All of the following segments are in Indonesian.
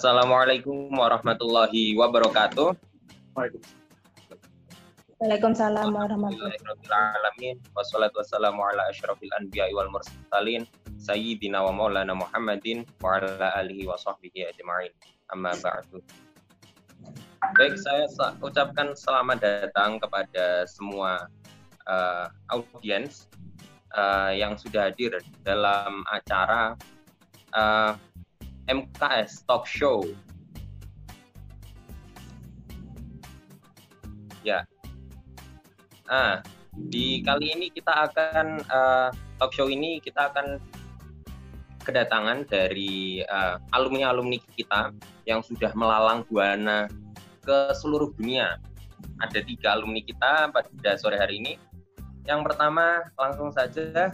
Assalamualaikum warahmatullahi wabarakatuh. Waalaikumsalam warahmatullahi Alamin. Wassalatu wassalamu ala asyrafil anbiya wal mursalin. Sayyidina wa maulana Muhammadin wa ala alihi wa sahbihi ajma'in. Amma ba'du. Baik, saya ucapkan selamat datang kepada semua uh, audiens uh, yang sudah hadir dalam acara uh, MKS Talk Show. Ya. Ah, di kali ini kita akan uh, talk show ini kita akan kedatangan dari uh, alumni-alumni kita yang sudah melalang buana ke seluruh dunia. Ada tiga alumni kita pada sore hari ini. Yang pertama langsung saja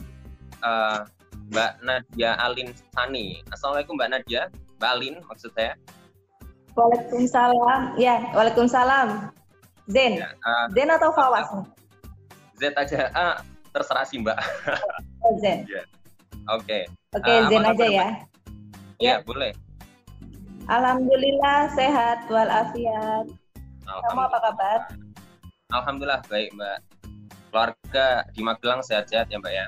uh, Mbak Nadia Alin Sani. Assalamualaikum Mbak Nadia, Mbak Alin maksud saya. Waalaikumsalam. Ya, Waalaikumsalam. Zen. Ya, uh, Zen atau Fawas? Z aja. Ah, terserah sih Mbak. Oh, Zen. yeah. Oke. Okay. Oke, okay, uh, Zen aja ya. Iya, ya, boleh. Alhamdulillah sehat walafiat. Kamu apa kabar? Alhamdulillah baik Mbak. Keluarga di Magelang sehat-sehat ya Mbak ya.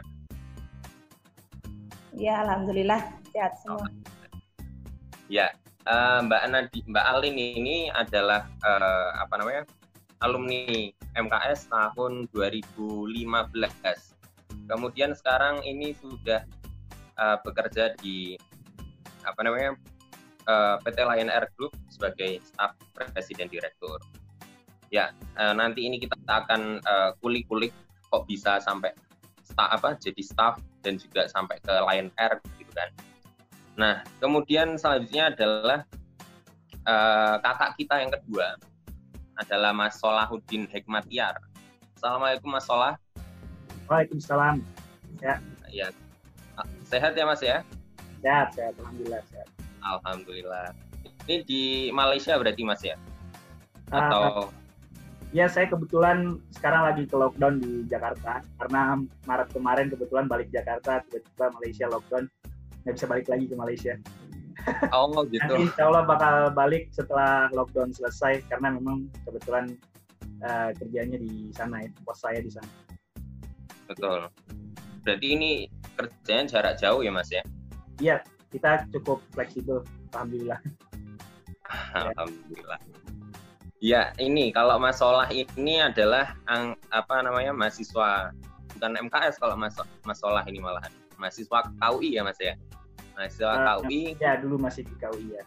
Ya, alhamdulillah sehat semua. Ya, uh, Mbak Nadi, Mbak Alin ini adalah uh, apa namanya? alumni MKS tahun 2015. Kemudian sekarang ini sudah uh, bekerja di apa namanya? PT Lion Air Group sebagai staf presiden direktur. Ya, nanti ini kita akan kulik-kulik kok bisa sampai staff apa jadi staff dan juga sampai ke Lion Air gitu kan. Nah, kemudian selanjutnya adalah uh, kakak kita yang kedua adalah Mas Solahuddin Hikmatiar. Assalamualaikum Mas Solah. Waalaikumsalam. Ya. Ya. Sehat ya Mas ya? Sehat, sehat. Alhamdulillah sehat. Alhamdulillah. Ini di Malaysia berarti Mas ya? Ah, Atau uh, Ya, saya kebetulan sekarang lagi ke lockdown di Jakarta karena Maret kemarin kebetulan balik Jakarta tiba-tiba Malaysia lockdown nggak bisa balik lagi ke Malaysia. Oh gitu. Nanti insya Allah bakal balik setelah lockdown selesai karena memang kebetulan uh, kerjanya di sana ya, pos saya di sana. Betul. Berarti ini kerjanya jarak jauh ya mas ya? Iya, kita cukup fleksibel, alhamdulillah. Alhamdulillah. Ya, ini kalau Mas Solah ini adalah ang, apa namanya mahasiswa bukan MKS kalau Mas Mas Solah ini malahan mahasiswa KUI ya Mas ya. Mahasiswa uh, eh, KUI. Ya, dulu masih di KUI ya.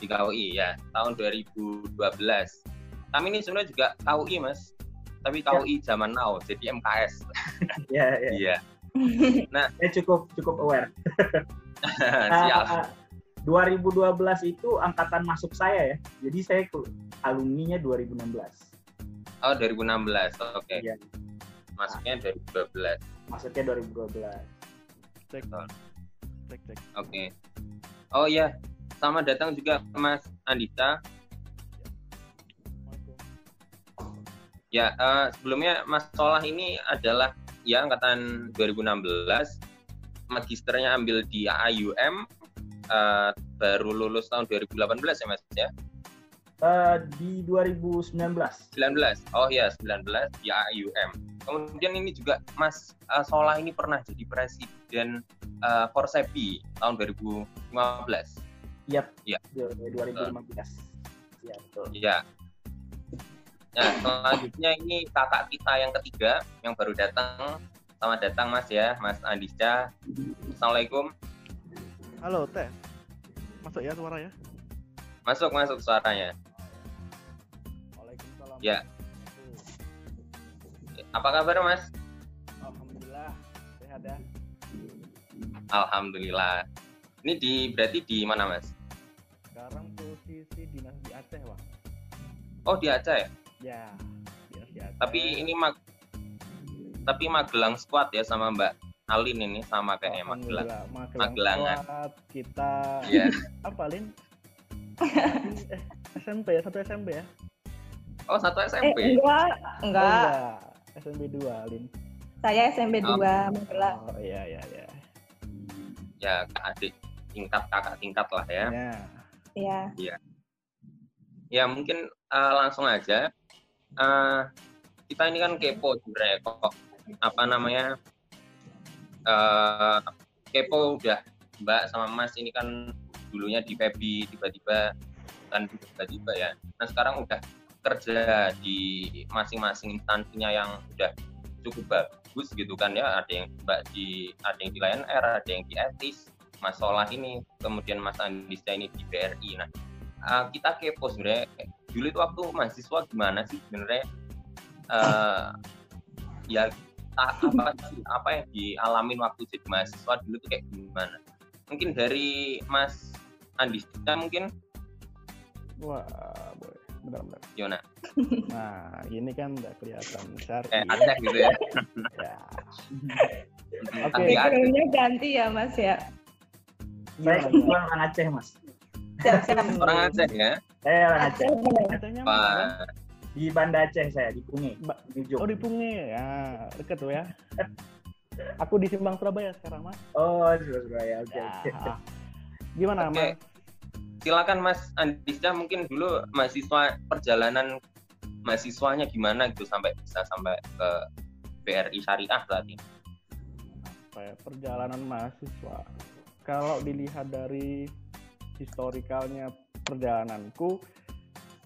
Di KUI ya, tahun 2012. Kami ini sebenarnya juga KUI Mas. Tapi KUI ya. zaman now, jadi MKS. Iya, iya. Iya. Nah, saya cukup cukup aware. Siap. Uh, 2012 itu angkatan masuk saya ya. Jadi saya alumninya 2016. Oh, 2016. Oke. Okay. Ya. Masuknya 2012. Masuknya 2012. Cek. Cek, cek. Oke. Okay. Oh iya, sama datang juga Mas Andita. Ya, uh, sebelumnya Mas Solah ini adalah ya angkatan 2016. Magisternya ambil di AIUM, uh, baru lulus tahun 2018 ya Mas ya? Uh, di 2019. 19. Oh ya, 19 di AIUM. Kemudian ini juga Mas uh, Sola ini pernah jadi presiden uh, Forsepi tahun 2015. Yap. Ya. 2015. Ya, betul. Ya. Nah, selanjutnya ini kakak kita yang ketiga yang baru datang. Selamat datang Mas ya, Mas Andisca. Assalamualaikum. Halo, Teh. Masuk ya suaranya? Masuk, masuk suaranya. Ya. Apa kabar Mas? Alhamdulillah sehat ya. Alhamdulillah. Ini di berarti di mana Mas? Sekarang posisi dinas di Aceh Pak. Oh di Aceh? Ya. Di Aceh. Tapi ini mag tapi Magelang squad ya sama Mbak Alin ini sama kayaknya Magelang. Magelang Magelangan. Kita yeah. apa Lin? SMP ya, satu SMP ya? Oh, satu SMP. Eh, enggak, enggak. Oh, SMP 2, Lin. Saya SMP 2, oh. Magelang. Oh, iya, iya, iya. Ya, adik tingkat kakak tingkat lah ya. Ya. Iya. Iya. Ya mungkin uh, langsung aja. Uh, kita ini kan kepo sebenarnya kok apa namanya uh, kepo udah Mbak sama Mas ini kan dulunya di Febi tiba-tiba kan tiba-tiba ya. Nah sekarang udah kerja di masing-masing instansinya yang udah cukup bagus gitu kan ya. Ada yang Mbak di ada yang di Lion Air, ada yang di Etis, Mas Solah ini, kemudian Mas Andisa ini di BRI. Nah uh, kita kepo sebenarnya dulu itu waktu mahasiswa gimana sih sebenarnya uh, ya apa apa yang dialamin waktu jadi mahasiswa dulu tuh kayak gimana? Mungkin dari Mas Andisa mungkin Wah, boleh. Benar-benar. Gimana? Nah, ini kan udah kelihatan syari. Eh, ada gitu ya. ya. Oke. Okay. Ganti ya, Mas ya. Saya kebetulan orang Aceh, Mas. Siap, siap. Orang Aceh ya? Saya orang Aceh. Acehnya Pak. mana? Di Banda Aceh saya, di Pungi. Ba- Di Oh, di Pungi. Ya, deket tuh ya. Aku di Simbang Surabaya sekarang, Mas. Oh, Surabaya. Oke, Ya. oke. Gimana, Oke. Mas? Silakan Mas Andisa mungkin dulu mahasiswa perjalanan mahasiswanya gimana gitu sampai bisa sampai ke BRI Syariah tadi. Apa ya, perjalanan mahasiswa. Kalau dilihat dari historikalnya perjalananku,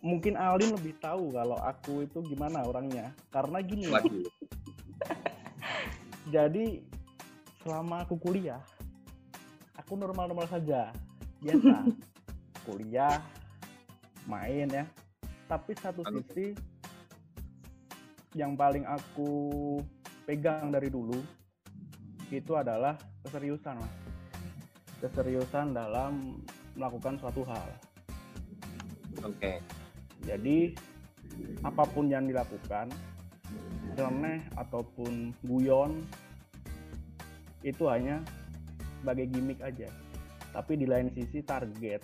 mungkin Alin lebih tahu kalau aku itu gimana orangnya. Karena gini, Waduh. jadi selama aku kuliah, aku normal-normal saja, biasa. kuliah, main ya. Tapi satu Oke. sisi yang paling aku pegang dari dulu itu adalah keseriusan, Mas. Keseriusan dalam melakukan suatu hal. Oke. Jadi apa pun yang dilakukan, remeh ataupun guyon, itu hanya sebagai gimmick aja. Tapi di lain sisi target,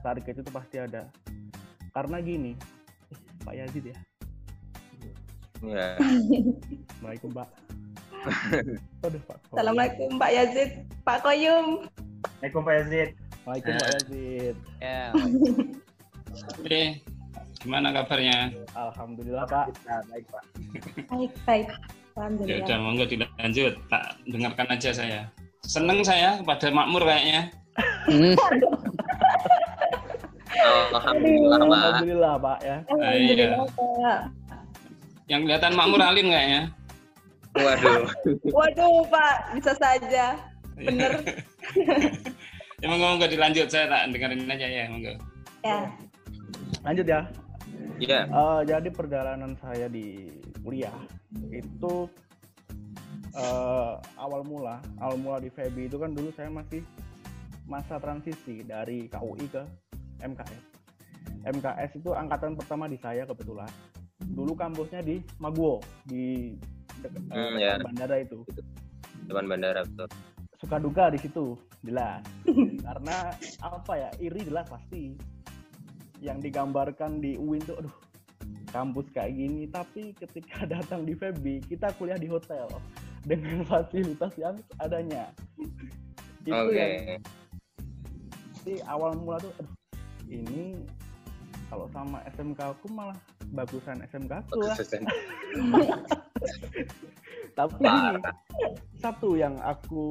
target itu pasti ada. Karena gini, eh, Pak Yazid ya, Ya. Assalamualaikum Pak. Aduh Pak. Koyum. Assalamualaikum Pak Yazid, Pak Koyum. Assalamualaikum Pak Yazid. Waalaikumsalam Pak Yazid. Ya. Oke, gimana kabarnya? Alhamdulillah Pak. Kita baik Pak. Baik, baik. Ya Alhamdulillah. udah, monggo dilanjut. Tak dengarkan aja saya. Seneng saya pada makmur kayaknya. Alhamdulillah Pak. Alhamdulillah Pak ya. Alhamdulillah, Pak. Yang kelihatan makmur alim kayaknya. Waduh. Waduh, Pak, bisa saja. Bener. ya monggo monggo dilanjut saya tak dengerin aja ya monggo. Ya. Lanjut ya. Iya. Eh, jadi perjalanan saya di kuliah itu eh, awal mula, awal mula di FEBI itu kan dulu saya masih masa transisi dari KUI ke MKS. MKS itu angkatan pertama di saya kebetulan. Dulu kampusnya di Maguwo di dek- eh, Hmm, dekat ya. bandara itu. Depan bandara betul. Suka duka di situ jelas. Karena apa ya iri jelas pasti. Yang digambarkan di UIN tuh, aduh kampus kayak gini. Tapi ketika datang di FEBI kita kuliah di hotel dengan fasilitas yang adanya. Itu Oke. yang di awal mula tuh aduh ini kalau sama SMK aku malah bagusan SMK aku lah. Tapi gini satu yang aku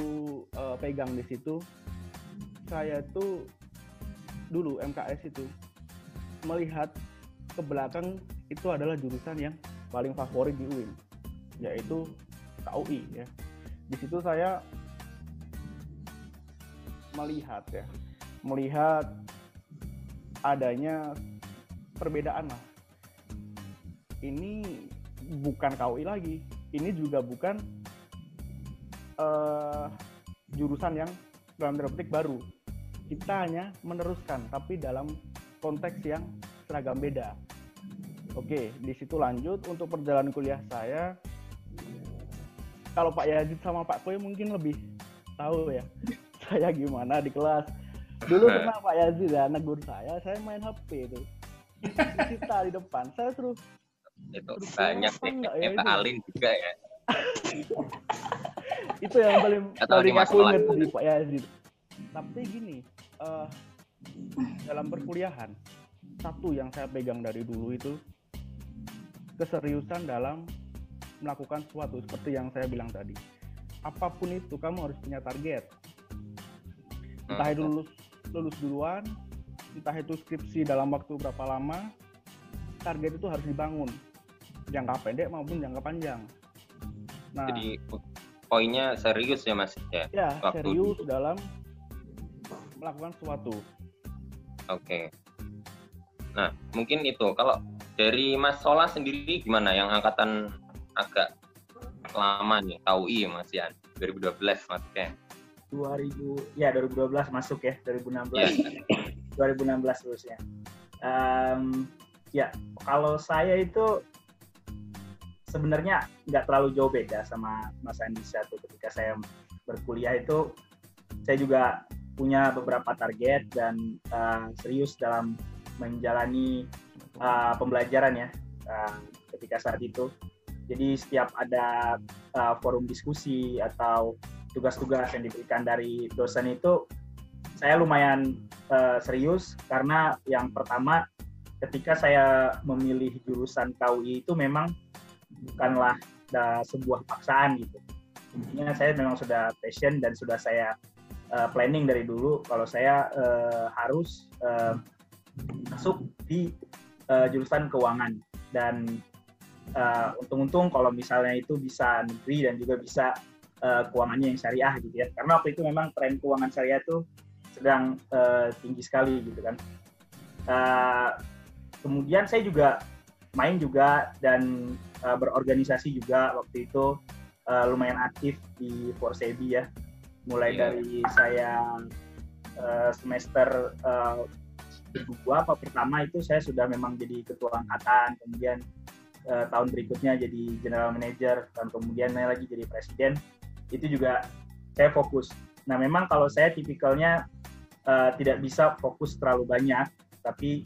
eh, pegang di situ. Saya tuh dulu MKS itu melihat ke belakang itu adalah jurusan yang paling favorit di UIN yaitu KUI ya. Di situ saya melihat ya melihat adanya perbedaan lah. Ini bukan KUI lagi ini juga bukan eh, jurusan yang dalam tanda baru. Kita hanya meneruskan tapi dalam konteks yang seragam beda. Oke di situ lanjut. Untuk perjalanan kuliah saya kalau Pak Yazid sama Pak Koy mungkin lebih tahu ya saya gimana di kelas. Dulu pernah Pak Yazid ya negur saya saya main HP itu. Kita di depan saya suruh itu banyak ya itu? Pak Alin juga ya. Itu yang paling paling aku ingat di Pak Yazid tapi gini eh, dalam perkuliahan satu yang saya pegang dari dulu itu keseriusan dalam melakukan sesuatu seperti yang saya bilang tadi. Apa pun itu kamu harus punya target. Entah itu lulus lulus duluan, entah itu skripsi dalam waktu berapa lama, target itu harus dibangun jangka pendek maupun jangka panjang. Nah, jadi poinnya serius ya mas ya? Ya waktu serius itu. dalam melakukan sesuatu. Oke. Nah mungkin itu. Kalau dari Mas Sola sendiri gimana? Yang angkatan agak lama nih iya Mas Yan 2012 maksudnya. 2000 ya 2012 masuk ya 2016 ya. 2016 lulusnya um, ya kalau saya itu sebenarnya nggak terlalu jauh beda sama Mas Andi satu ketika saya berkuliah itu saya juga punya beberapa target dan uh, serius dalam menjalani uh, pembelajaran ya uh, ketika saat itu jadi setiap ada uh, forum diskusi atau tugas-tugas yang diberikan dari dosen itu saya lumayan uh, serius karena yang pertama ketika saya memilih jurusan KUI itu memang bukanlah sebuah paksaan gitu. Intinya saya memang sudah passion dan sudah saya uh, planning dari dulu kalau saya uh, harus uh, masuk di uh, jurusan keuangan. Dan uh, untung-untung kalau misalnya itu bisa negeri dan juga bisa uh, keuangannya yang syariah gitu ya. Karena waktu itu memang tren keuangan syariah itu sedang uh, tinggi sekali gitu kan. Uh, kemudian saya juga main juga dan uh, berorganisasi juga waktu itu uh, lumayan aktif di Forsebi ya mulai yeah. dari saya uh, semester uh, kedua apa pertama itu saya sudah memang jadi ketua angkatan kemudian uh, tahun berikutnya jadi general manager dan kemudian lagi jadi presiden itu juga saya fokus. Nah memang kalau saya tipikalnya uh, tidak bisa fokus terlalu banyak, tapi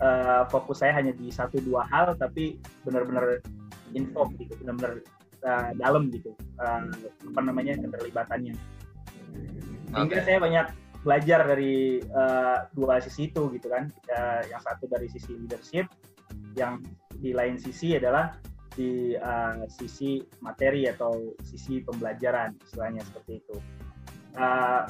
uh, fokus saya hanya di satu dua hal, tapi benar-benar info gitu, benar-benar uh, dalam gitu, uh, apa namanya keterlibatannya. Sehingga okay. saya banyak belajar dari uh, dua sisi itu gitu kan, uh, yang satu dari sisi leadership, yang di lain sisi adalah di uh, sisi materi atau sisi pembelajaran istilahnya seperti itu. Uh,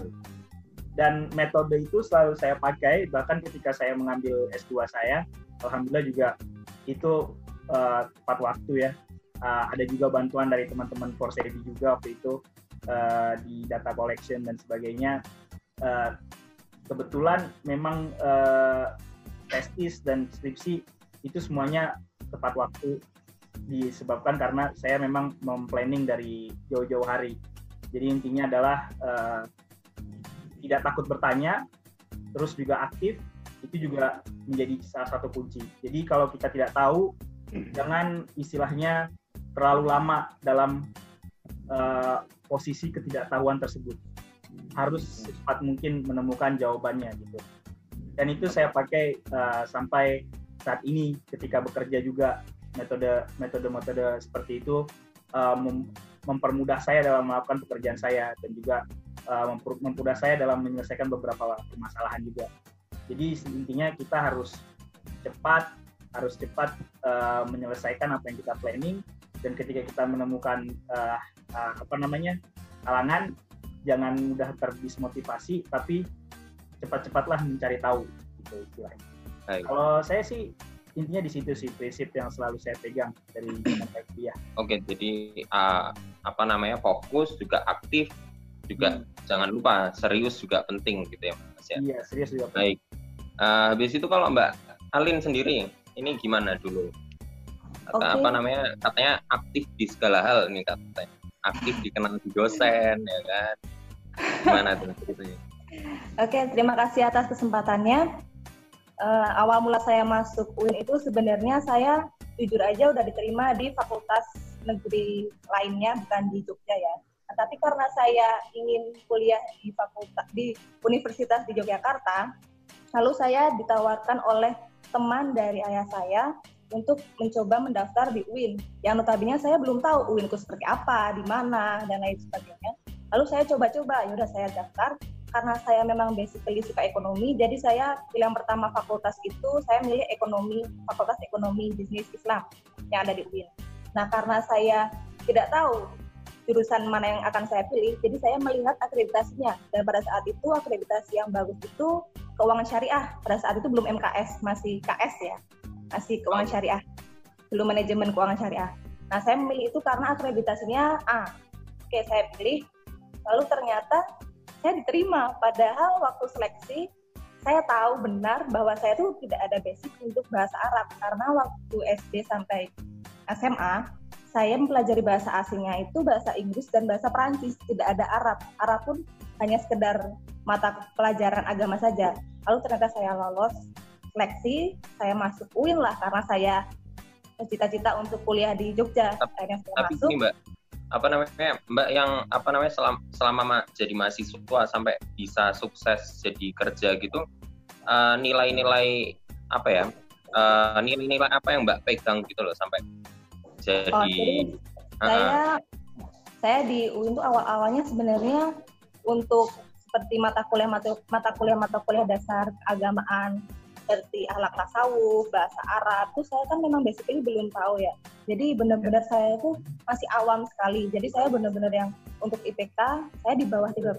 dan metode itu selalu saya pakai bahkan ketika saya mengambil S2 saya alhamdulillah juga itu uh, tepat waktu ya. Uh, ada juga bantuan dari teman-teman Forsebi juga waktu itu uh, di data collection dan sebagainya uh, kebetulan memang uh, testis dan skripsi itu semuanya tepat waktu disebabkan karena saya memang memplanning dari jauh-jauh hari. Jadi intinya adalah uh, tidak takut bertanya, terus juga aktif, itu juga menjadi salah satu kunci. Jadi kalau kita tidak tahu, jangan istilahnya terlalu lama dalam uh, posisi ketidaktahuan tersebut. Harus secepat mungkin menemukan jawabannya gitu. Dan itu saya pakai uh, sampai saat ini ketika bekerja juga metode metode metode seperti itu uh, mem mempermudah saya dalam melakukan pekerjaan saya dan juga uh, mempermudah saya dalam menyelesaikan beberapa permasalahan juga. Jadi intinya kita harus cepat harus cepat uh, menyelesaikan apa yang kita planning dan ketika kita menemukan uh, uh, apa namanya halangan jangan mudah terdismotivasi tapi cepat-cepatlah mencari tahu gitu istilahnya. Kalau saya sih intinya di situ sih prinsip yang selalu saya pegang dari zaman kuliah. Oke, jadi uh, apa namanya fokus juga aktif juga hmm. jangan lupa serius juga penting gitu ya Mas ya. Iya, serius juga. Baik. Uh, habis itu kalau Mbak Alin sendiri ini gimana dulu? Kata, okay. Apa namanya? Katanya aktif di segala hal ini katanya. Aktif dikenal di dosen ya kan. Gimana tuh ceritanya? Oke, okay, terima kasih atas kesempatannya uh, awal mula saya masuk UIN itu sebenarnya saya jujur aja udah diterima di fakultas negeri lainnya bukan di Jogja ya. Nah, tapi karena saya ingin kuliah di fakultas di Universitas di Yogyakarta, lalu saya ditawarkan oleh teman dari ayah saya untuk mencoba mendaftar di UIN. Yang notabene saya belum tahu UIN itu seperti apa, di mana dan lain sebagainya. Lalu saya coba-coba, ya udah saya daftar karena saya memang basically suka ekonomi, jadi saya pilihan pertama fakultas itu saya milih ekonomi, fakultas ekonomi bisnis Islam yang ada di UIN. Nah karena saya tidak tahu jurusan mana yang akan saya pilih, jadi saya melihat akreditasinya. Dan pada saat itu akreditasi yang bagus itu keuangan syariah. Pada saat itu belum MKS, masih KS ya, masih keuangan syariah, belum manajemen keuangan syariah. Nah saya memilih itu karena akreditasinya A. Oke saya pilih, lalu ternyata saya diterima. Padahal waktu seleksi saya tahu benar bahwa saya tuh tidak ada basic untuk bahasa Arab karena waktu SD sampai SMA saya mempelajari bahasa asingnya itu bahasa Inggris dan bahasa Perancis, tidak ada Arab. Arab pun hanya sekedar mata pelajaran agama saja. Lalu ternyata saya lolos seleksi, saya masuk UIN lah karena saya cita-cita untuk kuliah di Jogja. Tapi, tapi masuk. ini Mbak, apa namanya Mbak yang apa namanya selama, selama ma jadi mahasiswa sampai bisa sukses jadi kerja gitu, eh, nilai-nilai uh, apa ya? Eh, nilai-nilai uh, apa yang Mbak pegang gitu loh sampai jadi, oh, jadi uh, saya saya di UIN tuh awal-awalnya sebenarnya untuk seperti mata kuliah mata, mata kuliah mata kuliah dasar keagamaan seperti ahlak tasawuf, bahasa Arab, tuh saya kan memang basically belum tahu ya. Jadi benar-benar saya itu masih awam sekali. Jadi saya benar-benar yang untuk IPK saya di bawah 3,5.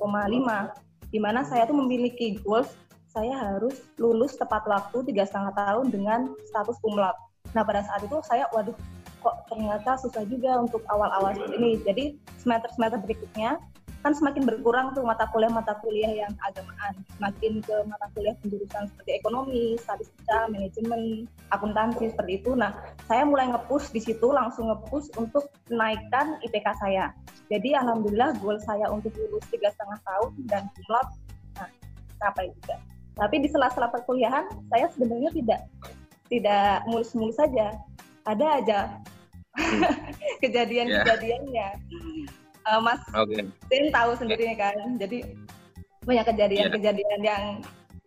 Di mana saya tuh memiliki goals saya harus lulus tepat waktu tiga setengah tahun dengan status kumlot. Nah pada saat itu saya waduh kok ternyata susah juga untuk awal-awal seperti ini. Jadi semester-semester berikutnya kan semakin berkurang tuh mata kuliah-mata kuliah yang agamaan, semakin ke mata kuliah penjurusan seperti ekonomi, statistika, manajemen, akuntansi seperti itu. Nah, saya mulai ngepush di situ, langsung ngepush untuk menaikkan IPK saya. Jadi alhamdulillah goal saya untuk lulus tiga setengah tahun dan kumlot, nah capai juga. Tapi di sela-sela perkuliahan saya sebenarnya tidak tidak mulus-mulus saja ada aja hmm. kejadian-kejadiannya. Uh, Mas okay. Tin tahu sendiri kan. Jadi banyak kejadian-kejadian yang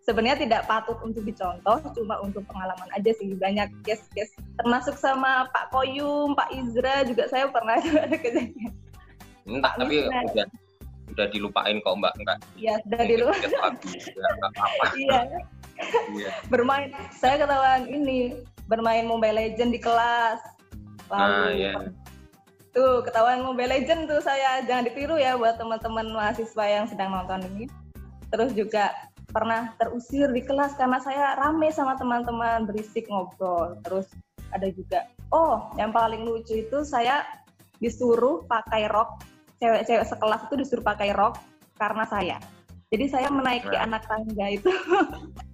sebenarnya tidak patut untuk dicontoh, cuma untuk pengalaman aja sih. Banyak case-case termasuk sama Pak Koyum, Pak Izra juga saya pernah ada kejadian. Enggak, tapi udah udah dilupain kok Mbak enggak. Iya, sudah dilupain. Iya. Iya. Bermain saya ketahuan ini bermain Mobile Legend di kelas. Lalu, ah, yeah. Tuh, ketahuan Mobile Legend tuh saya jangan ditiru ya buat teman-teman mahasiswa yang sedang nonton ini. Terus juga pernah terusir di kelas karena saya rame sama teman-teman berisik ngobrol. Terus ada juga, oh yang paling lucu itu saya disuruh pakai rok, cewek-cewek sekelas itu disuruh pakai rok karena saya. Jadi saya menaiki nah. anak tangga itu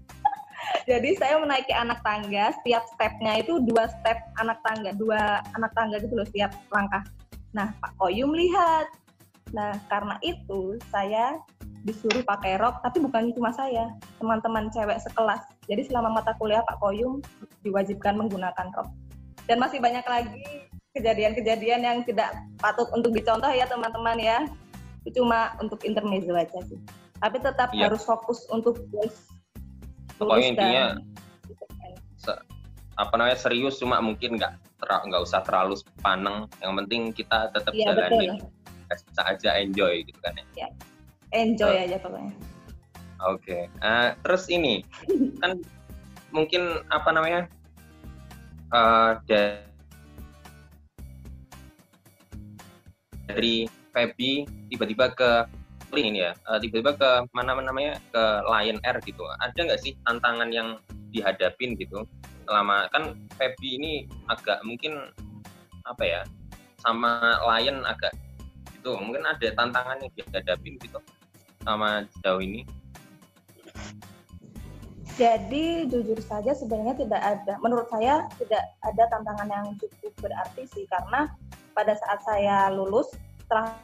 Jadi saya menaiki anak tangga, setiap stepnya itu dua step anak tangga, dua anak tangga gitu loh setiap langkah. Nah, Pak Koyum lihat. Nah, karena itu saya disuruh pakai rok, tapi bukan cuma saya, teman-teman cewek sekelas. Jadi selama mata kuliah Pak Koyum diwajibkan menggunakan rok. Dan masih banyak lagi kejadian-kejadian yang tidak patut untuk dicontoh ya teman-teman ya. Itu cuma untuk intermezzo aja sih. Tapi tetap iya. harus fokus untuk pokoknya intinya apa namanya serius cuma mungkin nggak nggak usah terlalu paneng. Yang penting kita tetap ya, jalanin bisa aja enjoy gitu kan ya, ya. enjoy uh, aja pokoknya. Oke. Okay. uh, terus ini kan mungkin apa namanya uh, dari Feby tiba-tiba ke ini ya. Uh, tiba-tiba ke mana namanya? Ke Lion Air gitu. Ada nggak sih tantangan yang dihadapin gitu? Selama kan Feby ini agak mungkin apa ya sama Lion agak gitu. Mungkin ada tantangan yang dihadapin gitu sama jauh ini. Jadi jujur saja sebenarnya tidak ada menurut saya tidak ada tantangan yang cukup berarti sih. Karena pada saat saya lulus setelah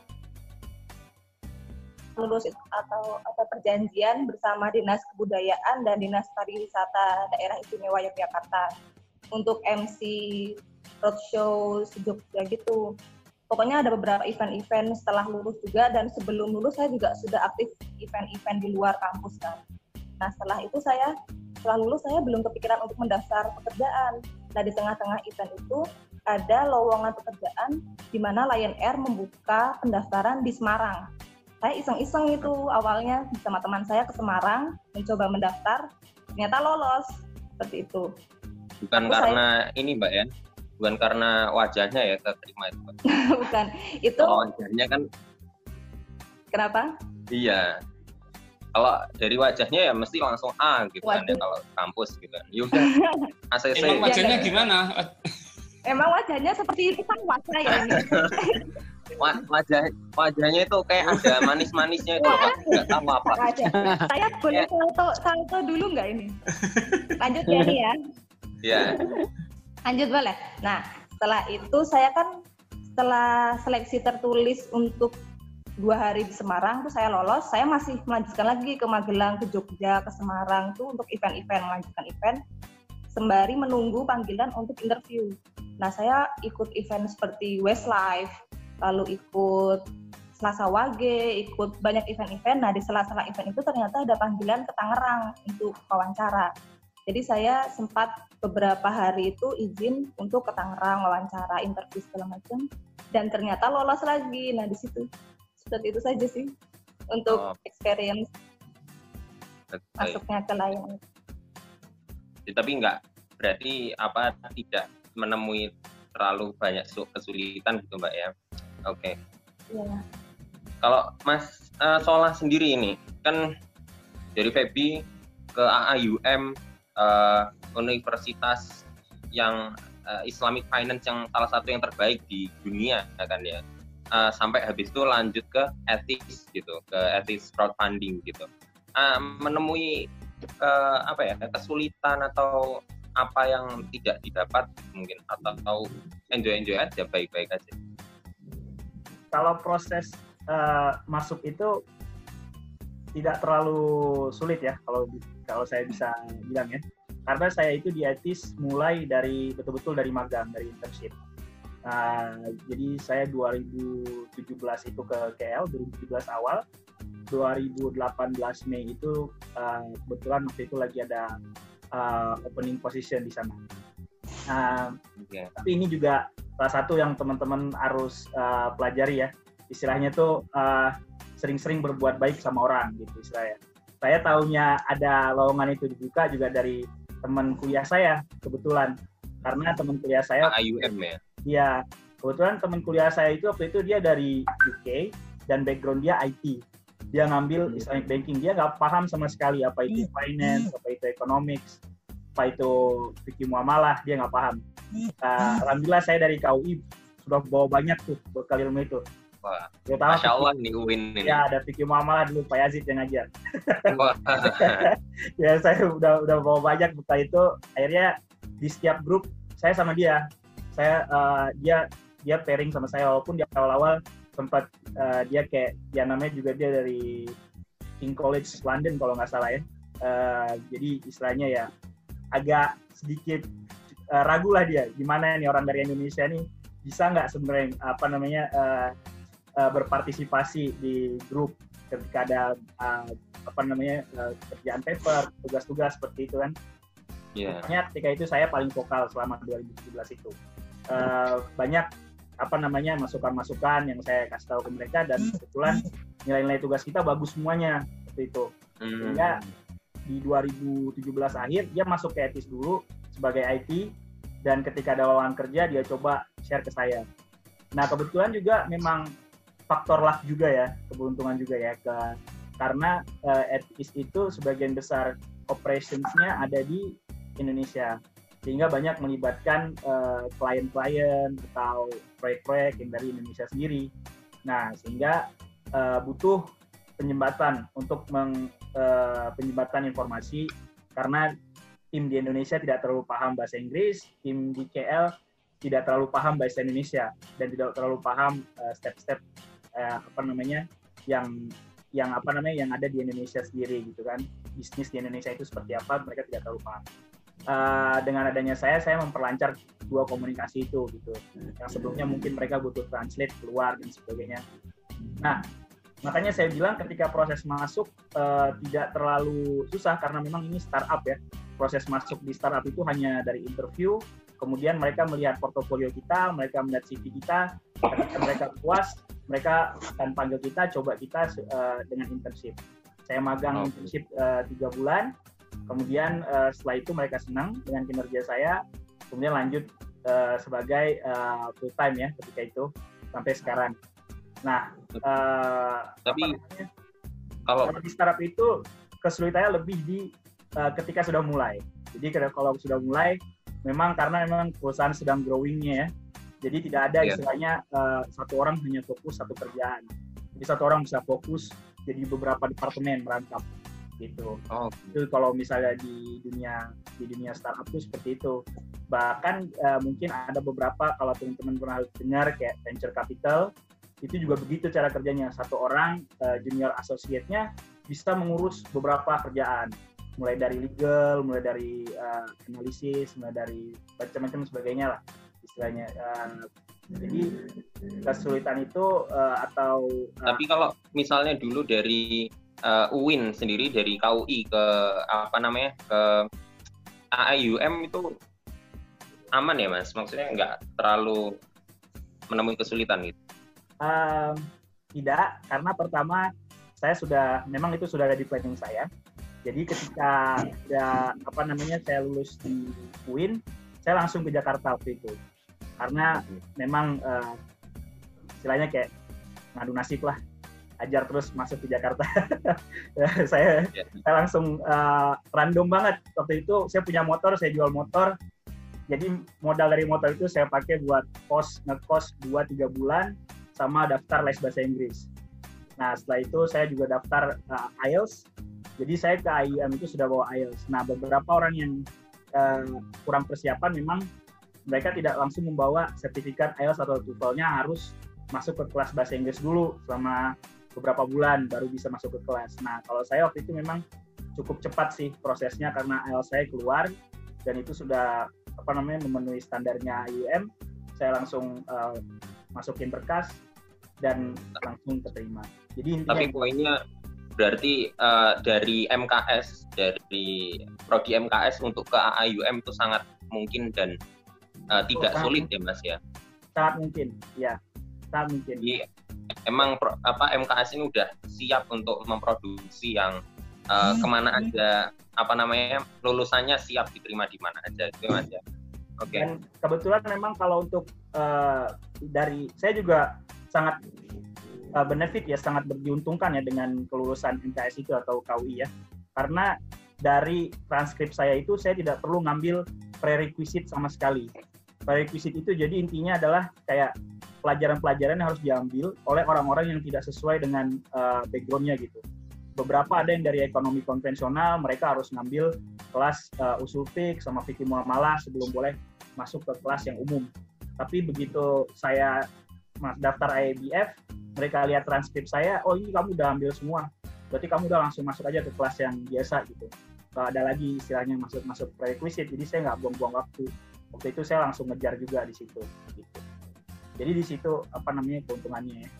lulus atau atau perjanjian bersama Dinas Kebudayaan dan Dinas Pariwisata Daerah Istimewa Yogyakarta untuk MC roadshow Jogja gitu. Pokoknya ada beberapa event-event setelah lulus juga dan sebelum lulus saya juga sudah aktif event-event di luar kampus kan. Nah setelah itu saya setelah lulus saya belum kepikiran untuk mendaftar pekerjaan. Nah di tengah-tengah event itu ada lowongan pekerjaan di mana Lion Air membuka pendaftaran di Semarang saya iseng-iseng itu awalnya sama teman saya ke Semarang mencoba mendaftar ternyata lolos seperti itu. Bukan Aku karena ini mbak ya? Bukan karena wajahnya ya keterima itu Mbak. bukan. Itu kalau wajahnya kan kenapa? Iya. Kalau dari wajahnya ya mesti langsung A gitu kan ya kalau kampus gitu kan. Yaudah ACC Emang wajahnya gimana? emang wajahnya seperti itu kan wajah ya ini wajah wajahnya itu kayak ada manis-manisnya itu nggak tahu apa saya boleh Ya. salto salto dulu nggak ini? Lanjut ya ya. Ya lanjut boleh. Nah setelah itu saya kan setelah seleksi tertulis untuk dua hari di Semarang tuh saya lolos saya masih melanjutkan lagi ke Magelang ke Jogja ke Semarang tuh untuk event-event melanjutkan event. Sembari menunggu panggilan untuk interview. Nah saya ikut event seperti Westlife lalu ikut Selasa Wage, ikut banyak event-event. Nah, di sela-sela event itu ternyata ada panggilan ke Tangerang untuk wawancara. Jadi saya sempat beberapa hari itu izin untuk ke Tangerang wawancara, interview segala macam dan ternyata lolos lagi. Nah, di situ seperti itu saja sih untuk Oh. experience masuknya ke layanan. Ya, tapi nggak berarti apa tidak menemui terlalu banyak su- kesulitan gitu mbak ya oke. Iya. kalau Mas eh, Solah sendiri ini kan dari Febi ke AAUM eh, universitas yang eh, Islamic Finance yang salah satu yang terbaik di dunia ya kan ya. Eh, sampai habis itu lanjut ke ethics gitu ke ethics crowdfunding gitu. Eh, menemui eh, apa ya kesulitan atau apa yang tidak didapat mungkin atau enjoy enjoy aja baik baik aja kalau proses eh, masuk itu tidak terlalu sulit ya kalau kalau saya bisa bilang ya. Karena saya itu di ITIS mulai dari betul-betul dari magang dari internship. Nah, jadi saya 2017 itu ke KL 2017 awal. 2018 Mei itu eh, kebetulan waktu itu lagi ada eh, opening position di sana. Nah, Oke. tapi ini juga salah satu yang teman-teman harus uh, pelajari ya. Istilahnya tuh uh, sering-sering berbuat baik sama orang gitu istilahnya. Saya tahunya ada lowongan itu dibuka juga dari teman kuliah saya kebetulan. Karena teman kuliah saya AAUM ya? Dia kebetulan teman kuliah saya itu waktu itu dia dari UK dan background dia IT dia ngambil Hmm. Islamic banking. Dia nggak paham sama sekali apa itu finance apa itu economics apa itu fikih muamalah. Dia nggak paham Nah, alhamdulillah saya dari KUI sudah bawa banyak tuh bekal ilmu itu. Wah, terutama Masya Allah nih Uwin ini. Ya ada fikih muamalah dulu Pak Yazid yang ngajar. Wah, ya saya udah udah bawa banyak bekal itu. Akhirnya di setiap grup saya sama dia. Saya eh, dia dia pairing sama saya. Walaupun di awal-awal sempat eh, dia kayak ya namanya juga dia dari King College London kalau nggak salah ya. Eh, jadi istilahnya ya agak sedikit eh, ragu lah dia gimana nih orang dari Indonesia nih bisa nggak sebenarnya apa namanya eh, eh, berpartisipasi di grup ketika ada eh, apa namanya eh, kerjaan paper tugas-tugas seperti itu kan Iya. Makanya ketika itu saya paling vokal selama 2017 itu. Eh, banyak apa namanya masukan-masukan yang saya kasih tahu ke mereka dan kebetulan nilai-nilai tugas kita bagus semuanya seperti itu. Hmm. Sehingga di 2017 akhir dia masuk ke etis dulu sebagai IT dan ketika ada lowongan kerja dia coba share ke saya. Nah kebetulan juga memang faktor luck juga ya keberuntungan juga ya ke karena eh, etis itu sebagian besar operationsnya ada di Indonesia sehingga banyak melibatkan eh, klien-klien atau proyek-proyek yang dari Indonesia sendiri. Nah sehingga eh, butuh penyembatan untuk meng, eh, penyembatan informasi karena tim di Indonesia tidak terlalu paham bahasa Inggris, tim di KL tidak terlalu paham bahasa Indonesia dan tidak terlalu paham eh, step-step eh, apa namanya yang yang apa namanya yang ada di Indonesia sendiri gitu kan. Bisnis di Indonesia itu seperti apa mereka tidak terlalu paham. Eh, dengan adanya saya saya memperlancar dua komunikasi itu gitu. Yang sebelumnya mungkin mereka butuh translate keluar dan sebagainya. Nah makanya saya bilang ketika proses masuk eh, tidak terlalu susah karena memang ini startup ya proses masuk di startup itu hanya dari interview kemudian mereka melihat portofolio kita mereka melihat CV kita ketika mereka puas mereka akan panggil kita, coba kita uh, dengan internship. Saya magang Oh. internship uh, tiga bulan, kemudian uh, setelah itu mereka senang dengan kinerja saya, kemudian lanjut uh, sebagai uh, full time ya ketika itu sampai sekarang. Nah, uh, Tapi kalau di startup itu kesulitannya lebih di uh, ketika sudah mulai. Jadi kalau- sudah mulai, memang karena memang perusahaan sedang growingnya ya. Jadi tidak ada Iya. istilahnya uh, satu orang hanya fokus satu kerjaan. Jadi satu orang bisa fokus jadi beberapa departemen merangkap gitu. oh, Itu kalau misalnya di dunia di dunia startup itu seperti itu. Bahkan uh, mungkin ada beberapa kalau teman-teman pernah dengar kayak venture capital itu juga begitu cara kerjanya. Satu orang uh, junior associate-nya bisa mengurus beberapa kerjaan mulai dari legal, mulai dari uh, analisis, mulai dari macam-macam sebagainya lah istilahnya. Uh, jadi kesulitan itu uh, atau uh, tapi kalau misalnya dulu dari eh, UIN sendiri dari KUI ke apa namanya ke AIUM itu aman ya mas? Maksudnya nggak terlalu menemui kesulitan gitu? Um, tidak, karena pertama saya sudah memang itu sudah ada di planning saya. Jadi ketika ada apa namanya saya lulus di UIN, saya langsung ke Jakarta waktu itu. Karena memang eh, istilahnya kayak ngadu nasib lah, ajar terus masuk ke Jakarta. saya Ya. saya langsung eh, random banget waktu itu saya punya motor, saya jual motor. Jadi modal dari motor itu saya pakai buat kos ngekos 2-3 bulan sama daftar les bahasa Inggris. Nah, setelah itu saya juga daftar uh, IELTS. Jadi saya ke IEM itu sudah bawa IELTS. Nah, beberapa orang yang uh, kurang persiapan memang mereka tidak langsung membawa sertifikat IELTS atau TOEFL-nya harus masuk ke kelas bahasa Inggris dulu selama beberapa bulan baru bisa masuk ke kelas. Nah, kalau saya waktu itu memang cukup cepat sih prosesnya karena IELTS saya keluar dan itu sudah apa namanya memenuhi standarnya IUM. Saya langsung uh, masukin berkas dan langsung keterima. Jadi intinya Tapi poinnya berarti eh, dari MKS dari prodi MKS untuk ke AIUM itu sangat mungkin dan eh, tidak sangat sulit ya mas ya. sangat mungkin, ya sangat mungkin. Jadi emang pro- apa MKS ini udah siap untuk memproduksi yang eh, ke mana aja apa namanya lulusannya siap diterima di mana aja gitu mas ya. Oke. Dan kebetulan memang kalau untuk eh, dari saya juga sangat eh, benefit ya, sangat diuntungkan ya dengan kelulusan MKS itu atau KUI ya. Karena dari transkrip saya itu saya tidak perlu ngambil prerequisite sama sekali. Prerequisite itu jadi intinya adalah kayak pelajaran-pelajaran yang harus diambil oleh orang-orang yang tidak sesuai dengan eh, backgroundnya gitu. Beberapa ada yang dari ekonomi konvensional, mereka harus ngambil kelas eh, usul fik sama fikih muamalah sebelum boleh masuk ke kelas yang umum. Tapi begitu saya mas- daftar IABF, mereka lihat transkrip saya, oh ini kamu udah ambil semua. Berarti kamu udah langsung masuk aja ke kelas yang biasa gitu. Gak ada lagi istilahnya masuk-masuk prerequisite, jadi saya nggak buang-buang waktu. Waktu itu saya langsung ngejar juga di situ. Gitu. Jadi di situ apa namanya keuntungannya ya,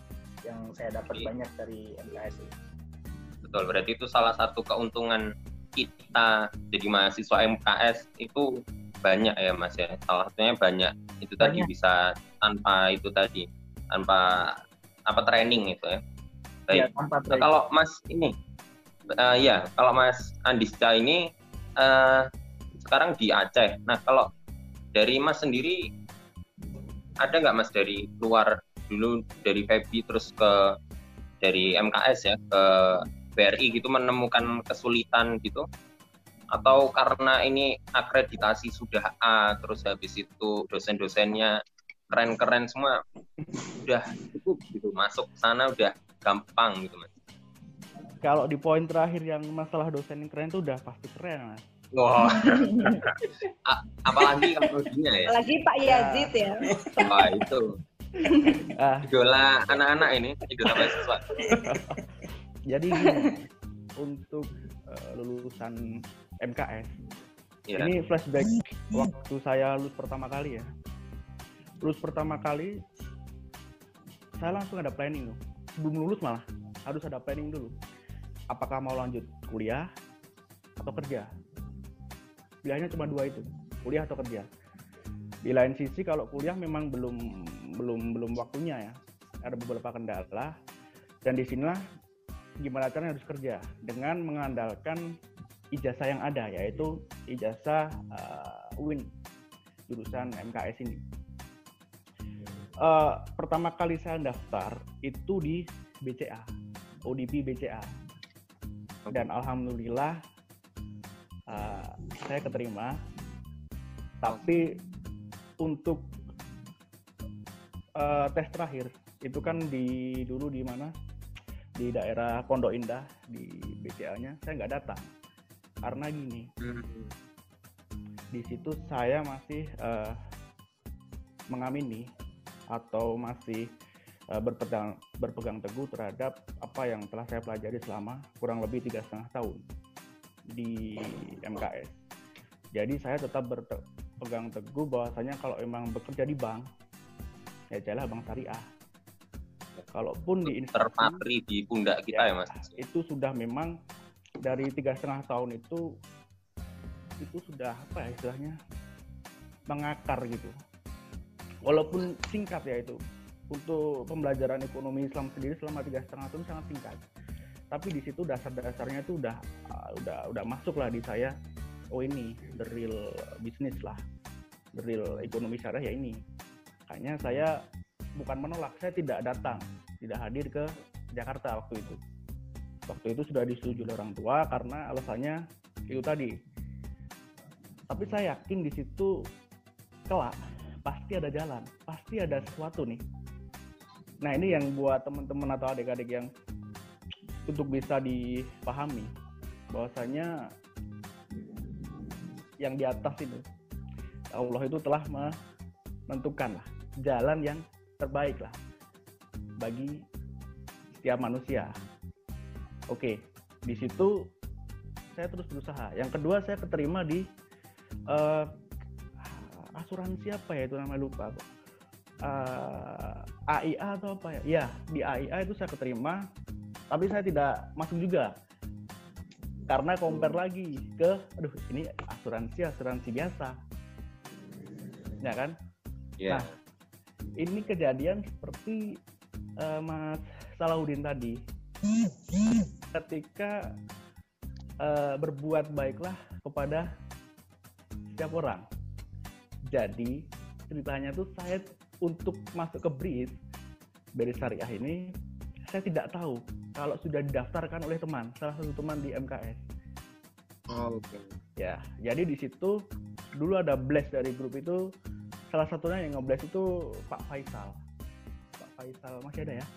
yang saya dapat banyak dari MKS. ini. Betul, berarti itu salah satu keuntungan kita jadi mahasiswa MKS itu banyak ya Mas ya. Salah satunya banyak. Itu tadi Banyak. bisa tanpa itu tadi, tanpa apa training itu ya. Baik. Ya, tanpa Nah, training. kalau Mas ini eh, ya, kalau Mas Andisca ini eh, sekarang di Aceh. Nah, kalau dari Mas sendiri ada nggak Mas dari luar dulu dari Febi terus ke dari MKS ya ke BRI gitu menemukan kesulitan gitu atau karena ini akreditasi sudah A terus habis itu dosen-dosennya keren-keren semua udah cukup gitu. Masuk sana udah gampang gitu mas. Kalau di poin terakhir yang masalah dosen yang keren itu udah pasti keren, Mas. wah. A- apalagi kalau dia ya? Lagi Pak Yazid ya. wah itu. Ah, idola anak-anak ini idola mahasiswa. Jadi gini, untuk eh, lulusan MKS, ya ini flashback waktu saya lulus pertama kali ya. Lulus pertama kali, saya langsung ada planning loh. Sebelum lulus malah harus ada planning dulu. Apakah mau lanjut kuliah atau kerja? Pilihannya cuma dua itu, kuliah atau kerja. Di lain sisi kalau kuliah memang belum belum belum waktunya ya. ada beberapa kendala dan di sinilah gimana caranya harus kerja dengan mengandalkan ijazah yang ada yaitu ijazah uh, UIN jurusan MKS ini. Uh, pertama kali saya daftar itu di BCA, ODP BCA, dan alhamdulillah uh, saya keterima. Tapi untuk uh, tes terakhir itu kan di dulu di mana di daerah Pondok Indah di BCA-nya saya nggak datang karena gini hmm. di situ saya masih uh, mengamini atau masih uh, berpegang berpegang teguh terhadap apa yang telah saya pelajari selama kurang lebih tiga setengah tahun di MKS. Jadi saya tetap berpegang teguh bahwasanya kalau emang bekerja di bank, ya jalan bank syariah. Kalaupun di terpatri di pundak kita ya, ya mas. Itu sudah memang dari tiga setengah tahun itu itu sudah apa ya istilahnya mengakar gitu walaupun singkat ya itu. Untuk pembelajaran ekonomi Islam sendiri selama tiga setengah tahun sangat singkat. Tapi di situ dasar-dasarnya itu udah uh, udah udah masuk lah di saya. Oh ini the real business lah. The real ekonomi syariah ya ini. Makanya saya bukan menolak saya tidak datang tidak hadir ke Jakarta waktu itu. Waktu itu sudah disetujui orang tua karena alasannya itu tadi. Tapi saya yakin di situ kelak pasti ada jalan, pasti ada sesuatu nih. Nah ini yang buat teman-teman atau adik-adik yang untuk bisa dipahami bahwasanya yang di atas itu Allah itu telah menentukan lah jalan yang terbaik lah bagi setiap manusia. Oke, di situ saya terus berusaha. Yang kedua saya keterima di uh, asuransi apa ya? Itu namanya lupa uh, eh, AIA atau apa ya? Ya di AIA itu saya keterima tapi saya tidak masuk juga. Karena compare lagi ke aduh ini asuransi asuransi biasa. Ya kan? Yeah. nah ini kejadian seperti uh, Mas Salahuddin tadi. Ketika uh, berbuat baiklah kepada setiap orang jadi ceritanya tuh saya untuk masuk ke BRIS, dari Syariah ini, saya tidak tahu kalau sudah didaftarkan oleh teman, salah satu teman di MKS. Oh, Oke. Okay. Ya, jadi di situ dulu ada blast dari grup itu, salah satunya yang ngeblast itu Pak Faisal. Pak Faisal masih ada ya?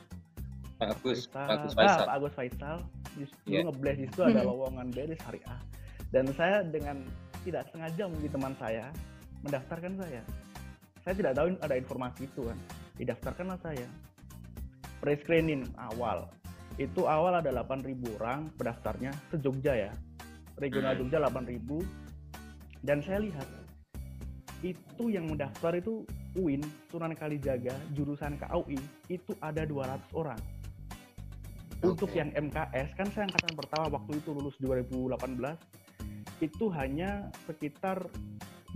Pak Agus, Faisal. Pak Agus Faisal. Ah, Pak Agus Faisal. Justru yeah. ngeblast itu ada lowongan dari Syariah. Dan saya dengan tidak sengaja mungkin teman saya mendaftarkan saya. Saya tidak tahu ada informasi itu kan. Didaftarkanlah saya. Pre-screening awal. Itu awal ada 8.000 orang pendaftarnya se-Jogja ya. Regional hmm. Jogja 8.000. Dan saya lihat itu yang mendaftar itu UIN, Sunan Kalijaga, jurusan KUI, itu ada 200 orang. Untuk yang MKS, kan saya angkatan pertama waktu itu lulus 2018, itu hanya sekitar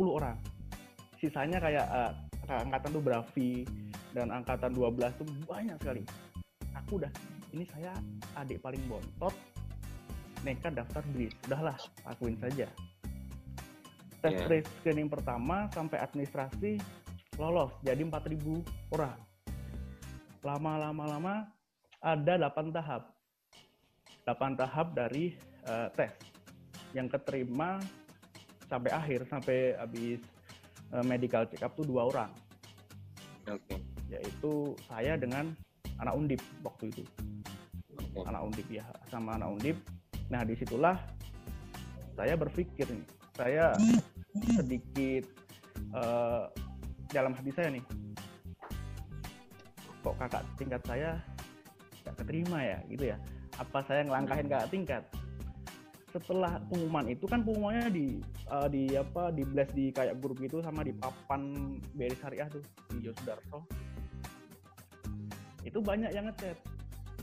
10 orang sisanya kayak uh, angkatan tuh Bravi dan angkatan 12 tuh banyak sekali. Aku udah ini saya adik paling bontot nekat daftar BRIS. Udahlah, akuin saja. Tes yeah. screening pertama sampai administrasi lolos jadi 4000 orang. Lama-lama lama ada 8 tahap. 8 tahap dari uh, tes yang keterima sampai akhir sampai habis medical check up tuh dua orang. Oke. Okay. Yaitu saya dengan anak undip waktu itu. Okay. Anak undip ya, sama anak undip. Nah di situlah saya berpikir nih, saya sedikit uh, dalam hati saya nih, kok kakak tingkat saya gak keterima ya, gitu ya? Apa saya ngelangkahin kakak tingkat? Setelah pengumuman itu kan pengumumannya di uh, di apa di blast di kayak grup itu sama di papan BRI Syariah tuh di Yosudarso itu banyak yang ngechat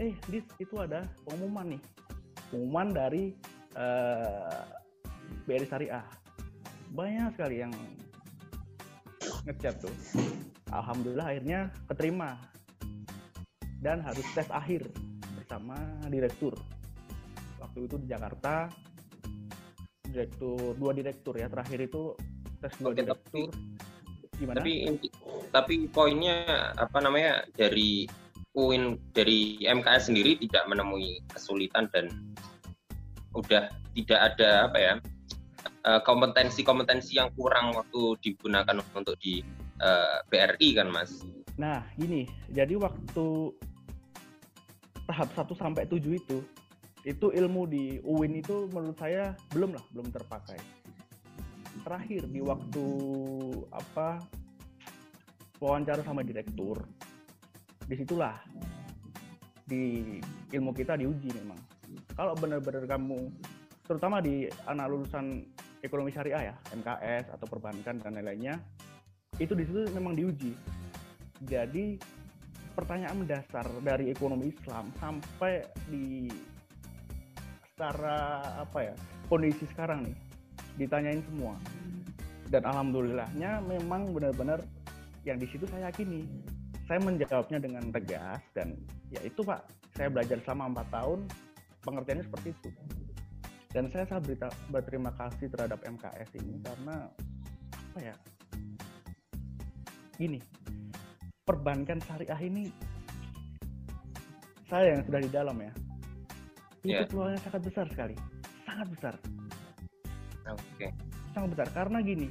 eh dis itu ada pengumuman nih. Pengumuman dari uh, BRI Syariah. Banyak sekali yang ngechat tuh. Alhamdulillah akhirnya keterima dan harus tes akhir bersama direktur. Waktu itu di Jakarta, direktur dua direktur ya terakhir itu tes dua Oke, direktur. Gimana? Tapi tapi poinnya apa namanya dari UIN dari MKS sendiri tidak menemui kesulitan dan udah tidak ada apa ya eh, kompetensi-kompetensi yang kurang waktu digunakan untuk di eh, BRI kan Mas. Nah, gini, jadi waktu tahap 1 sampai 7 itu itu ilmu di UIN itu menurut saya belum lah, belum terpakai. Terakhir di waktu apa wawancara sama direktur, di situlah di ilmu kita diuji memang. Kalau benar-benar kamu, terutama di anak lulusan ekonomi syariah ya, MKS atau perbankan dan lain-lainnya, itu di situ memang diuji. Jadi pertanyaan mendasar dari ekonomi Islam sampai di secara apa ya kondisi sekarang nih ditanyain semua. Dan alhamdulillahnya memang benar-benar yang di situ saya yakini. Saya menjawabnya dengan tegas dan ya itu pak. Saya belajar selama empat tahun pengertiannya seperti itu. Dan saya sangat berita- berterima kasih terhadap MKS ini karena apa ya gini perbankan syariah ini saya yang sudah di dalam ya itu Ya. peluangnya sangat besar sekali sangat besar Oke. sangat besar karena gini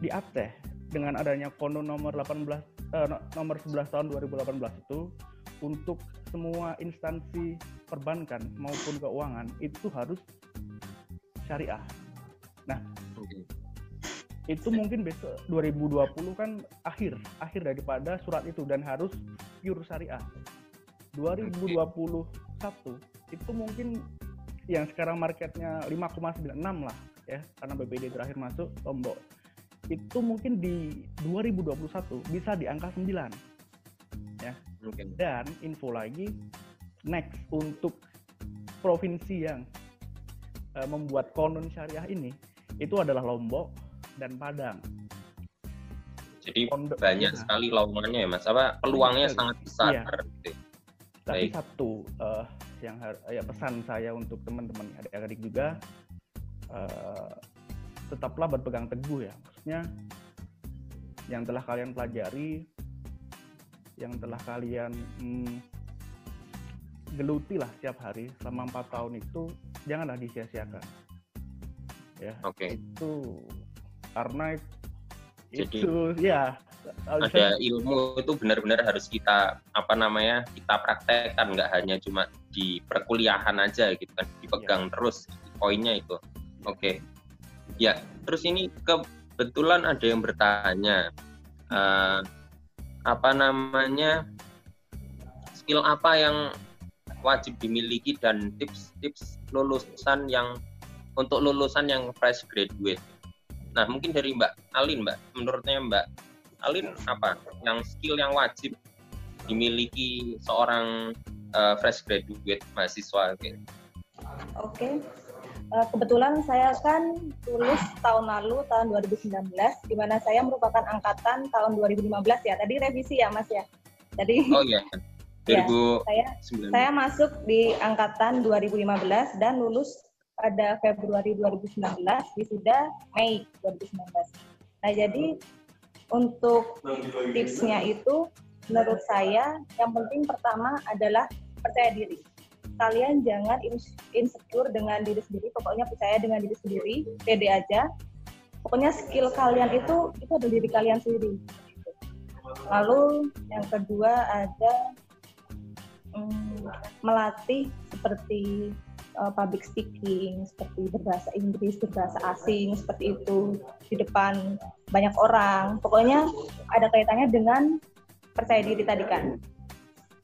di APTEH dengan adanya konon nomor 18 eh, no- nomor 11 tahun 2018 itu untuk semua instansi perbankan maupun keuangan itu harus syariah. Oke. Itu mungkin besok 2020 kan akhir akhir daripada surat itu dan harus pure syariah. 2021 itu mungkin yang sekarang marketnya 5,96 lah ya karena BPD terakhir masuk Lombok itu mungkin di 2021 bisa di angka 9 Oke. dan info lagi next untuk provinsi yang eh, membuat konon syariah ini itu adalah Lombok dan Padang. Jadi Pondok- banyak Iya. sekali lowongannya ya Mas. Apa peluangnya sekali. sangat besar Iya. Tapi Baik. satu eh, yang har- ya pesan saya untuk teman-teman adik-adik juga eh, tetaplah berpegang teguh ya. Maksudnya yang telah kalian pelajari, yang telah kalian hmm, geluti lah setiap hari selama empat tahun itu janganlah disia-siakan. Ya, Oke. itu karena it- Jadi- itu ya Ada ilmu itu benar-benar harus kita apa namanya kita praktekkan nggak hanya cuma di perkuliahan aja gitu kan dipegang Iya. terus poinnya itu. Oke. Ya, terus ini kebetulan ada yang bertanya eh, apa namanya skill apa yang wajib dimiliki dan tips-tips lulusan yang untuk lulusan yang fresh graduate. Nah, mungkin dari Mbak Alin, Mbak, menurutnya Mbak Alin apa yang skill yang wajib dimiliki seorang eh, fresh graduate mahasiswa gitu. Oke. Eh, kebetulan saya kan lulus tahun lalu tahun 2019 di mana saya merupakan angkatan tahun 2015 ya. Tadi revisi ya Mas ya. Jadi Oh iya. Ya, 2019. saya saya masuk di angkatan 2015 dan lulus pada Februari 2019 wisuda Mei 2019. Nah, jadi untuk tipsnya itu menurut saya yang penting pertama adalah percaya diri. Kalian jangan ins- insecure dengan diri sendiri, pokoknya percaya dengan diri sendiri, pede aja. Pokoknya skill kalian itu itu adalah diri kalian sendiri. Lalu yang kedua ada mm, melatih seperti uh, public speaking, seperti berbahasa Inggris, berbahasa asing, seperti itu di depan banyak orang. Pokoknya ada kaitannya dengan percaya diri tadi kan.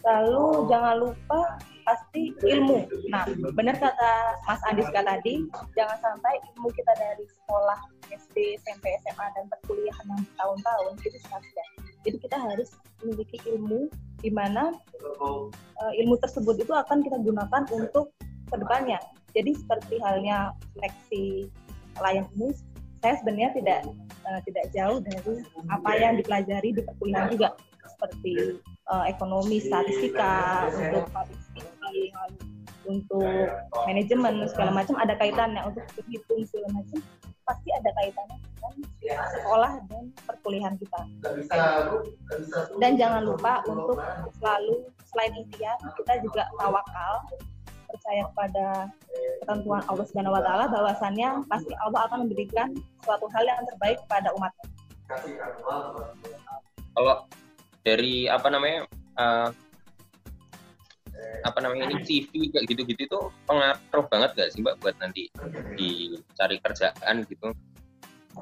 Lalu jangan lupa pasti ilmu. Nah, benar kata Mas Andiska tadi, jangan sampai ilmu kita dari sekolah SD, SMP, SMA dan perkuliahan yang tahun-tahun itu sia-sia. Jadi kita harus memiliki ilmu di mana uh, ilmu tersebut itu akan kita gunakan untuk ke depannya. Jadi seperti halnya seleksi klien ini, saya sebenarnya tidak uh, tidak jauh dari apa yang dipelajari di perkuliahan juga seperti uh, ekonomi, statistika, untuk public speaking, untuk manajemen segala macam ada kaitannya untuk berhitung segala macam pasti ada kaitannya dengan sekolah dan perkuliahan kita. Dan jangan lupa untuk selalu selain ikhtiar kita juga tawakal percaya kepada ketentuan Allah Subhanahu wa taala bahwasannya pasti Allah akan memberikan suatu hal yang terbaik kepada umatnya. Kalau dari apa namanya uh, apa namanya ini CV kayak gitu-gitu itu pengaruh banget gak sih mbak buat nanti dicari kerjaan gitu?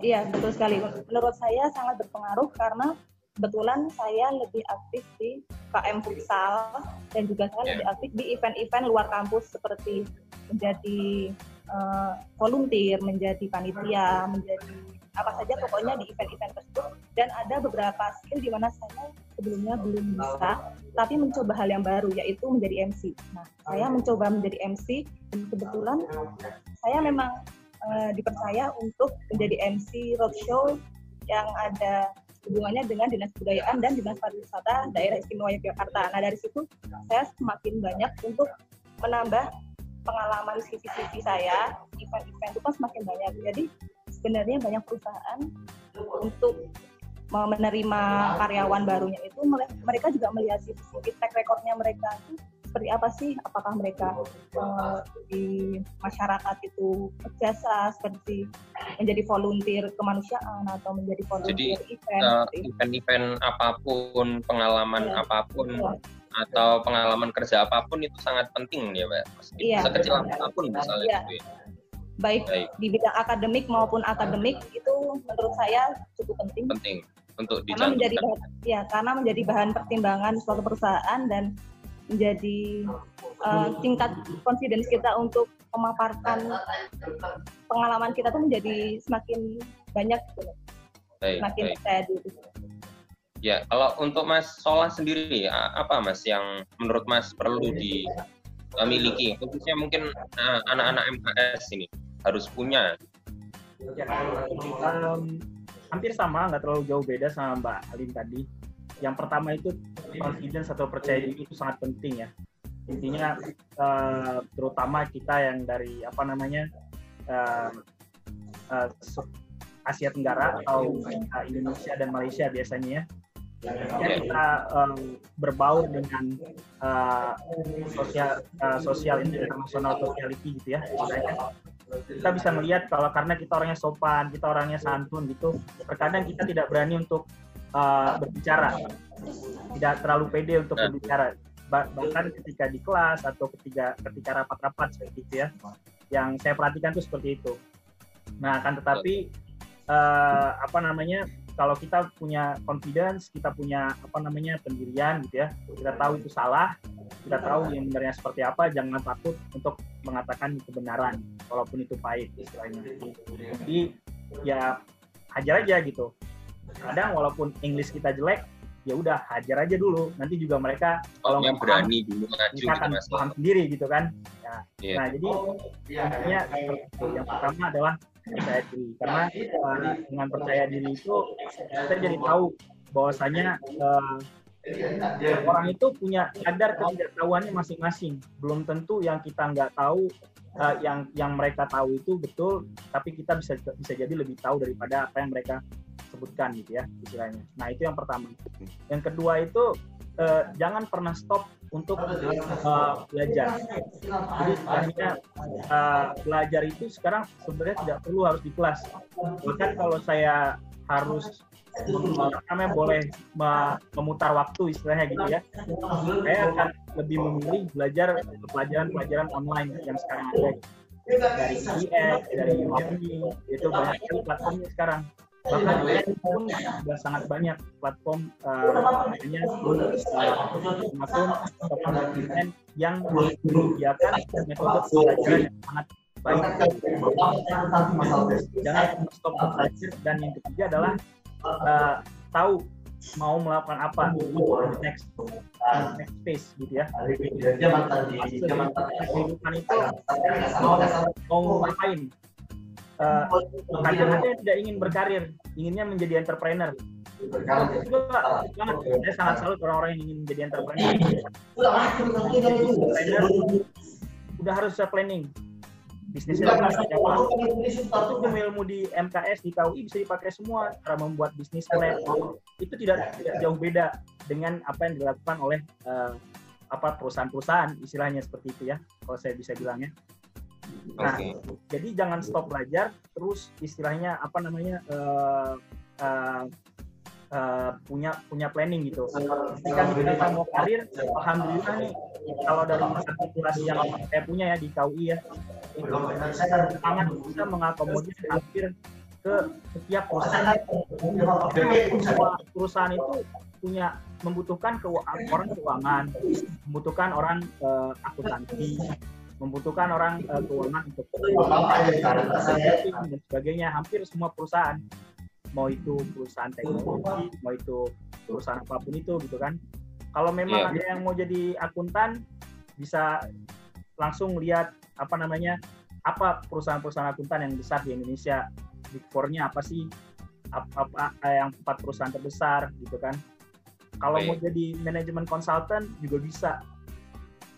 Iya betul sekali. Menurut saya sangat berpengaruh karena kebetulan saya lebih aktif di KM futsal dan juga saya yeah. lebih aktif di event-event luar kampus seperti menjadi uh, volunteer, menjadi panitia, menjadi apa saja pokoknya di event-event tersebut dan ada beberapa skill di mana saya sebelumnya belum bisa tapi mencoba hal yang baru yaitu menjadi MC. Nah, saya mencoba menjadi MC dan kebetulan saya memang uh, dipercaya untuk menjadi MC roadshow yang ada hubungannya dengan dinas kebudayaan dan dinas pariwisata daerah istimewa Yogyakarta. Nah dari situ saya semakin banyak untuk menambah pengalaman CV-CV saya, event-event itu kan semakin banyak. Jadi sebenarnya banyak perusahaan untuk menerima karyawan barunya itu mereka juga melihat sisi track recordnya mereka itu seperti apa sih? Apakah mereka uh, di masyarakat itu berjasa seperti menjadi volunteer kemanusiaan atau menjadi volunteer Jadi, event uh, event-event apa pun pengalaman ya, apa pun ya. atau pengalaman kerja apa pun itu sangat penting ya pak iya, sekecil apa pun misalnya iya. gitu ya. Baik, baik. di bidang akademik maupun akademik itu menurut saya cukup penting. Penting untuk karena menjadi bahan, ya karena menjadi bahan pertimbangan suatu perusahaan dan menjadi uh, tingkat confidence kita untuk memaparkan pengalaman kita tuh menjadi semakin banyak baik, semakin baik. percaya diri. Ya, kalau untuk Mas Solah sendiri, apa Mas yang menurut Mas perlu dimiliki, khususnya mungkin eh, anak-anak MKS ini? harus punya. Ya, um, hampir sama, nggak terlalu jauh beda sama Mbak Alin tadi. Yang pertama itu confidence atau percaya diri itu sangat penting ya. Intinya uh, terutama kita yang dari apa namanya uh, uh, Asia Tenggara atau uh, Indonesia dan Malaysia biasanya ya. Ya kita um, berbaur dengan uh, sosial uh, sosial internasional sociality gitu ya. Kita bisa melihat kalau karena kita orangnya sopan, kita orangnya santun gitu, terkadang kita tidak berani untuk uh, berbicara, tidak terlalu pede untuk berbicara. bahkan ketika di kelas atau ketika ketika rapat-rapat seperti itu ya, yang saya perhatikan tuh seperti itu. Nah, akan tetapi uh, apa namanya kalau kita punya confidence, kita punya apa namanya pendirian gitu ya, kita tahu itu salah, kita tahu yang benarnya seperti apa, jangan takut untuk mengatakan kebenaran, walaupun itu pahit istilahnya. Jadi ya hajar aja gitu. Kadang walaupun English kita jelek, ya udah hajar aja dulu. Nanti juga mereka kalau yang berani dulu maju akan gitu, paham sendiri gitu kan. Nah, yeah. nah jadi intinya yang pertama adalah percaya diri karena uh, dengan percaya diri itu kita jadi tahu bahwasanya uh, orang itu punya kadar ketidaktahuannya masing-masing. Belum tentu yang kita nggak tahu, uh, yang yang mereka tahu itu betul, tapi kita bisa bisa jadi lebih tahu daripada apa yang mereka sebutkan gitu ya istilahnya. Nah itu yang pertama. Yang kedua itu uh, jangan pernah stop untuk uh, belajar. Jadi sebenarnya uh, belajar itu sekarang sebenarnya tidak perlu harus di kelas. Bahkan kalau saya harus namanya boleh memutar waktu istilahnya gitu ya saya akan lebih memilih belajar pelajaran-pelajaran online yang sekarang ada dari IES, dari Udemy, itu banyak sekali platformnya sekarang bahkan pun sudah sangat banyak platform uh, maupun platform yang menyediakan metode pelajaran yang sangat baik. Jangan stop belajar dan yang ketiga adalah uh, tahu mau melakukan apa next uh, next phase gitu ya. Kehidupan itu mau ngapain uh, kadang-kadang tidak ingin berkarir inginnya menjadi entrepreneur. Itu banget saya sangat salut orang-orang yang ingin menjadi entrepreneur. Entrepreneur udah harus planning bisnisnya itu ilmu di MKS di KUI bisa dipakai semua. Cara membuat bisnis plan. Itu tidak, tidak jauh beda dengan apa yang dilakukan oleh uh, apa perusahaan-perusahaan istilahnya seperti itu ya kalau saya bisa bilangnya nah okay. jadi jangan stop belajar terus istilahnya apa namanya uh, uh, uh, punya punya planning gitu. Ketika kita mau karir, alhamdulillah nih kalau dari artikulasi yang saya punya ya di KUI ya, itu sangat bisa mengakomodir hampir ke setiap perusahaan. Perusahaan itu punya membutuhkan keuangan, orang keuangan, membutuhkan orang uh, akuntansi, membutuhkan orang uh, keuangan untuk dan sebagainya. Hampir semua perusahaan, mau itu perusahaan teknologi, mau itu perusahaan apa pun itu gitu kan. Kalau memang yeah. ada yang mau jadi akuntan, bisa langsung lihat apa namanya apa perusahaan-perusahaan akuntan yang besar di Indonesia. Big Four-nya apa sih? Apa, apa yang empat perusahaan terbesar gitu kan kalau mau jadi manajemen konsultan juga bisa.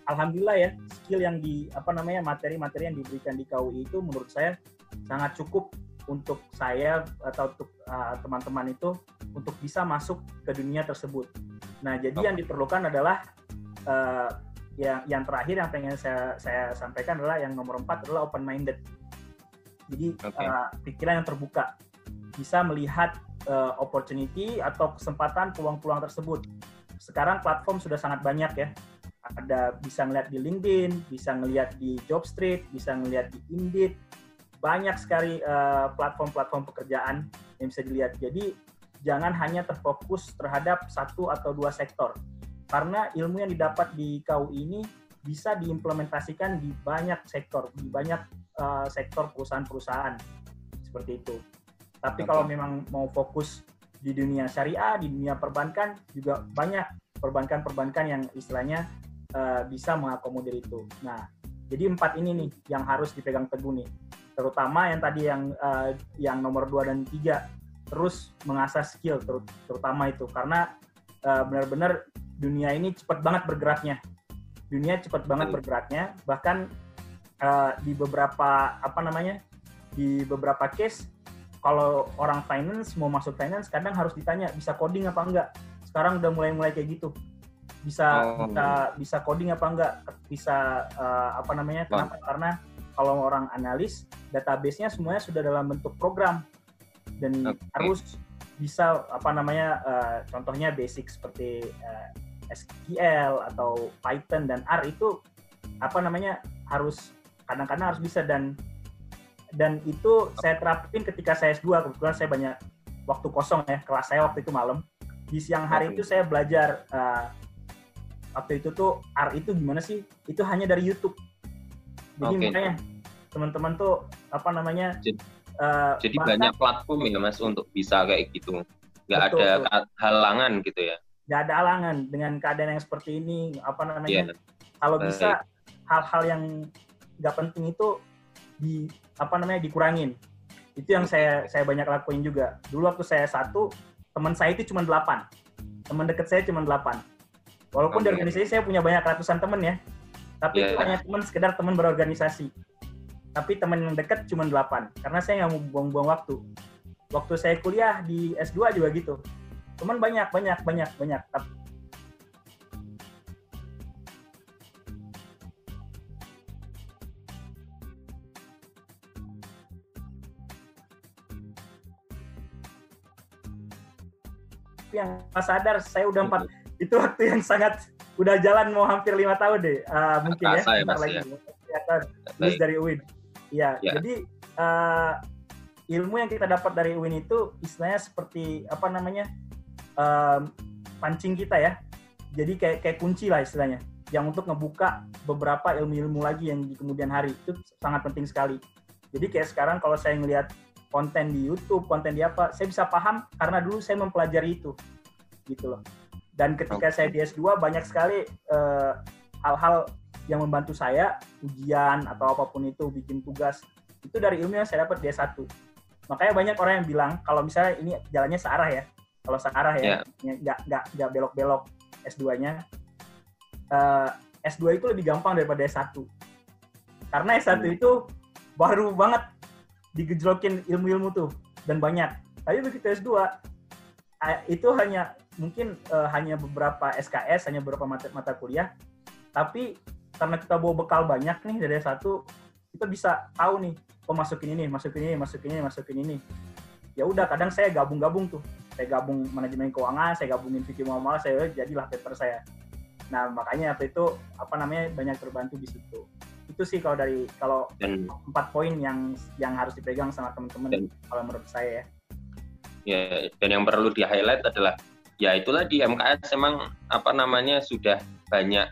Alhamdulillah ya, skill yang di apa namanya materi-materi yang diberikan di KUI itu menurut saya sangat cukup untuk saya atau untuk uh, teman-teman itu untuk bisa masuk ke dunia tersebut. Nah, jadi oh. yang diperlukan adalah uh, yang yang terakhir yang pengen saya saya sampaikan adalah yang nomor empat adalah open minded. Jadi okay. uh, pikiran yang terbuka, bisa melihat uh, opportunity atau kesempatan peluang-peluang tersebut. Sekarang platform sudah sangat banyak ya. Ada bisa ngeliat di LinkedIn, bisa ngeliat di Jobstreet, bisa ngeliat di Indeed. Banyak sekali uh, platform-platform pekerjaan yang bisa dilihat. Jadi jangan hanya terfokus terhadap satu atau dua sektor. Karena ilmu yang didapat di KU ini bisa diimplementasikan di banyak sektor, di banyak uh, sektor perusahaan-perusahaan seperti itu. Tapi okay. kalau memang mau fokus di dunia syariah, di dunia perbankan juga banyak perbankan-perbankan yang istilahnya uh, bisa mengakomodir itu. Nah, jadi empat ini nih yang harus dipegang teguh nih. Terutama yang tadi yang uh, yang nomor dua dan tiga terus mengasah skill ter terutama itu karena uh, benar-benar dunia ini cepat banget bergeraknya. Dunia cepat banget bergeraknya, bahkan uh, di beberapa apa namanya di beberapa case kalau orang finance mau masuk finance kadang harus ditanya bisa coding apa enggak sekarang udah mulai-mulai kayak gitu bisa oh. bisa bisa coding apa enggak bisa uh, apa namanya kenapa? Karena kalau orang analis database-nya semuanya sudah dalam bentuk program. Dan okay. harus bisa apa namanya uh, contohnya basic seperti uh, eh, SQL atau Python dan R itu apa namanya harus kadang-kadang harus bisa. Dan dan itu saya terapin ketika saya S2 kebetulan saya banyak waktu kosong ya kelas saya waktu itu malam. Di siang hari itu saya belajar uh, waktu itu tuh R itu gimana sih? Itu hanya dari YouTube. Jadi okay. makanya teman-teman tuh apa namanya jadi, uh, jadi bahkan, banyak platform ya mas untuk bisa kayak gitu. Nggak ada betul. halangan gitu ya? Nggak ada halangan. Dengan keadaan yang seperti ini apa namanya yeah. kalau bisa hal-hal yang nggak penting itu di apa namanya dikurangin. Itu yang saya saya banyak lakuin juga. Dulu waktu saya satu teman saya itu cuma delapan. Teman deket saya cuma delapan walaupun okay. di organisasi saya punya banyak ratusan teman ya. Tapi yeah. itu hanya teman sekedar teman berorganisasi. Tapi teman yang deket cuma delapan. Karena saya nggak mau buang-buang waktu. Waktu saya kuliah di S2 juga gitu. Teman banyak banyak banyak banyak. Yang sadar saya udah empat itu waktu yang sangat udah jalan mau hampir lima tahun deh. Uh, mungkin ya, ya lagi ya. ya dari UIN. Ya, ya. jadi uh, ilmu yang kita dapat dari UIN itu istilahnya seperti apa namanya um, pancing kita ya. Jadi kayak kayak kunci lah istilahnya yang untuk ngebuka beberapa ilmu-ilmu lagi yang di kemudian hari. Itu sangat penting sekali. Jadi kayak sekarang kalau saya ngelihat konten di YouTube, konten di apa, saya bisa paham karena dulu saya mempelajari itu, gitu loh. Dan ketika saya di S2 banyak sekali eh, hal-hal yang membantu saya, ujian atau apa pun itu, bikin tugas, itu dari ilmu yang saya dapat di S1. Makanya banyak orang yang bilang kalau misalnya ini jalannya searah ya, kalau searah ya, nggak nggak nggak belok-belok S2-nya. Uh, S2 itu lebih gampang daripada S1. Karena S1 Hmm. itu baru banget digejlokin ilmu-ilmu tuh dan banyak. Tapi begitu S2 eh, itu hanya mungkin eh, hanya beberapa SKS, hanya beberapa mata, mata kuliah. Tapi karena kita bawa bekal banyak nih dari S1, kita bisa tahu nih, oh masukin ini, masukin ini, masukin ini, masukin ini. Ya udah, kadang saya gabung-gabung tuh. Saya gabung manajemen keuangan, saya gabungin fikih muamalah, saya jadilah paper saya. Nah, makanya waktu itu apa namanya banyak terbantu di situ. Itu sih kalau dari kalau dan empat poin yang yang harus dipegang sama teman-teman kalau menurut saya ya. ya dan yang perlu di highlight adalah ya itulah di MKS emang apa namanya sudah banyak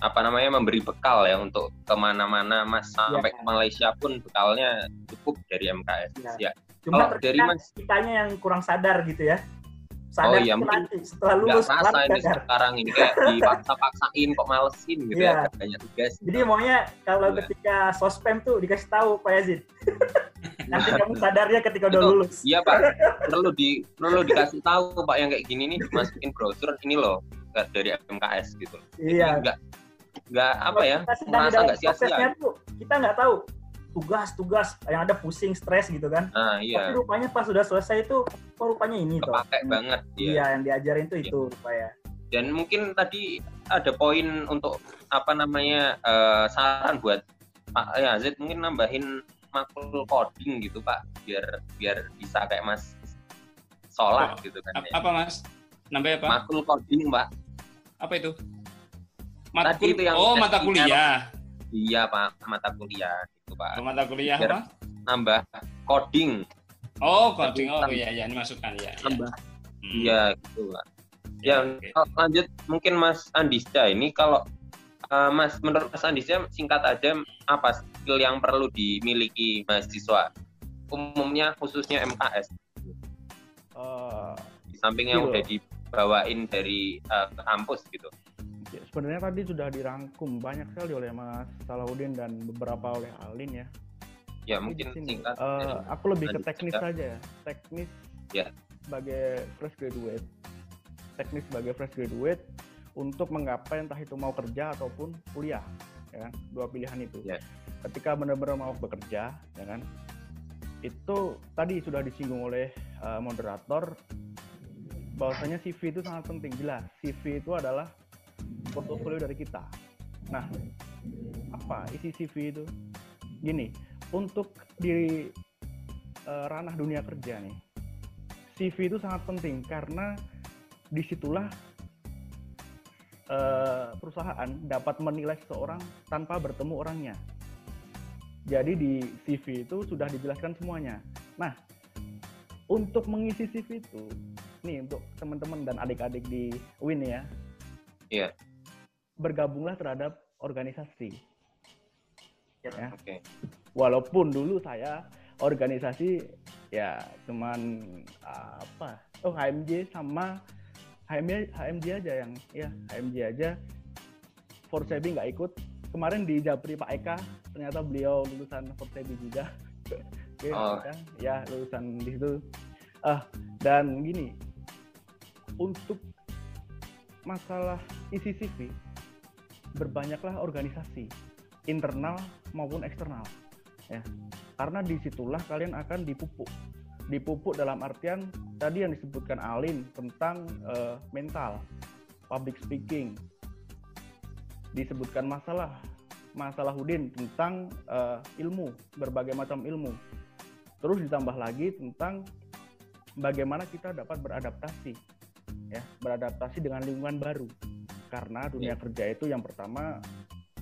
apa namanya memberi bekal ya untuk ke mana-mana mas sampai Ya. ke Malaysia pun bekalnya cukup dari MKS Ya. ya Cuma Kalau dari Mas- kitanya yang kurang sadar gitu ya. Sadar Oh iya, mungkin setelah nggak lulus rasa baru ini sadar. sekarang ini kayak dipaksa-paksain kok malesin gitu Iya. ya banyak tugas Jadi maunya kalau Iya. ketika sospem tuh dikasih tahu Pak Yazid. Nanti kamu sadarnya ketika udah lulus. Iya pak, perlu di perlu dikasih tahu pak yang kayak gini nih dimasukin browser ini loh nggak dari MKS gitu. Iya. Nggak nggak apa ya Kita sedang merasa dalam nggak sia-sia. tuh kita nggak tahu tugas-tugas yang ada pusing, stres gitu kan. Nah Tapi iya rupanya pas sudah selesai itu, oh rupanya ini tuh. kepake banget Iya, ya. yang diajarin tuh itu rupanya. Dan mungkin tadi ada poin untuk apa namanya eh, saran buat Pak Yazid mungkin nambahin makul coding gitu pak biar biar bisa kayak Mas sholat Oh, gitu kan. Ya. Apa mas? Nambah apa? Makul coding pak. Apa itu? Mata Tadi kul- itu yang oh mata kuliah. Iya pak mata kuliah gitu pak. Oh, mata kuliah Biar- apa? Nambah coding. Oh coding. Oh iya iya ini masukkan ya. ya. Nambah Hmm. Iya gitu pak. Ya, kalau lanjut mungkin Mas Andista ini kalau eh, Mas menurut Mas Andista singkat aja apa skill yang perlu dimiliki mahasiswa umumnya khususnya MKS Eh, di samping yang Skill. udah dibawain dari eh, kampus gitu. Ya, sebenarnya tadi sudah dirangkum banyak sekali oleh Mas Salahuddin dan beberapa oleh Alin ya. Ya Tapi mungkin sini, singkat. dari aku lebih ke teknis saja. saja ya. Teknis Ya. sebagai fresh graduate. Teknis sebagai fresh graduate untuk menggapai entah itu mau kerja ataupun kuliah, ya kan? Dua pilihan itu. Ya. Ketika benar-benar mau bekerja, ya kan? Itu tadi sudah disinggung oleh eh, moderator bahwasanya CV itu sangat penting. Jelas, CV itu adalah portofolio dari kita. Nah, apa isi CV itu? Gini, untuk di eh, ranah dunia kerja nih, CV itu sangat penting karena di situlah eh, perusahaan dapat menilai seseorang tanpa bertemu orangnya. Jadi di CV itu sudah dijelaskan semuanya. Nah, untuk mengisi CV itu, nih untuk teman-teman dan adik-adik di Win ya, Iya. bergabunglah terhadap organisasi. Ya. Ya. Oke. Walaupun dulu saya organisasi ya cuman apa? Oh HMJ sama HMJ HMJ aja yang ya HMJ aja. Forsebi nggak ikut. Kemarin di Japri Pak Eka ternyata beliau lulusan Forsebi juga. Oke, Oh. ya, ya lulusan di situ. Ah dan gini untuk masalah isi CV berbanyaklah organisasi internal maupun eksternal ya. Karena di situlah kalian akan dipupuk. Dipupuk dalam artian tadi yang disebutkan Alin tentang eh, mental public speaking. Disebutkan masalah masalah Hudin tentang eh, ilmu berbagai macam ilmu. Terus ditambah lagi tentang bagaimana kita dapat beradaptasi ya beradaptasi dengan lingkungan baru. Karena dunia kerja itu yang pertama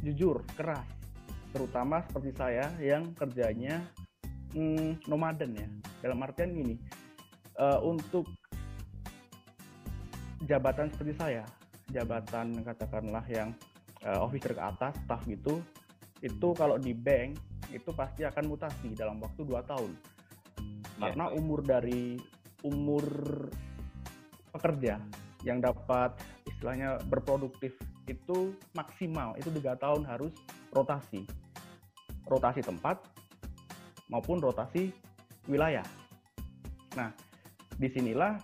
jujur keras. Terutama seperti saya yang kerjanya hmm, nomaden ya. Dalam artian gini eh, untuk jabatan seperti saya jabatan katakanlah yang eh, officer ke atas staff gitu itu kalau di bank itu pasti akan mutasi dalam waktu dua tahun. Karena umur dari umur pekerja yang dapat istilahnya berproduktif itu maksimal itu tiga tahun harus rotasi rotasi tempat maupun rotasi wilayah nah di sinilah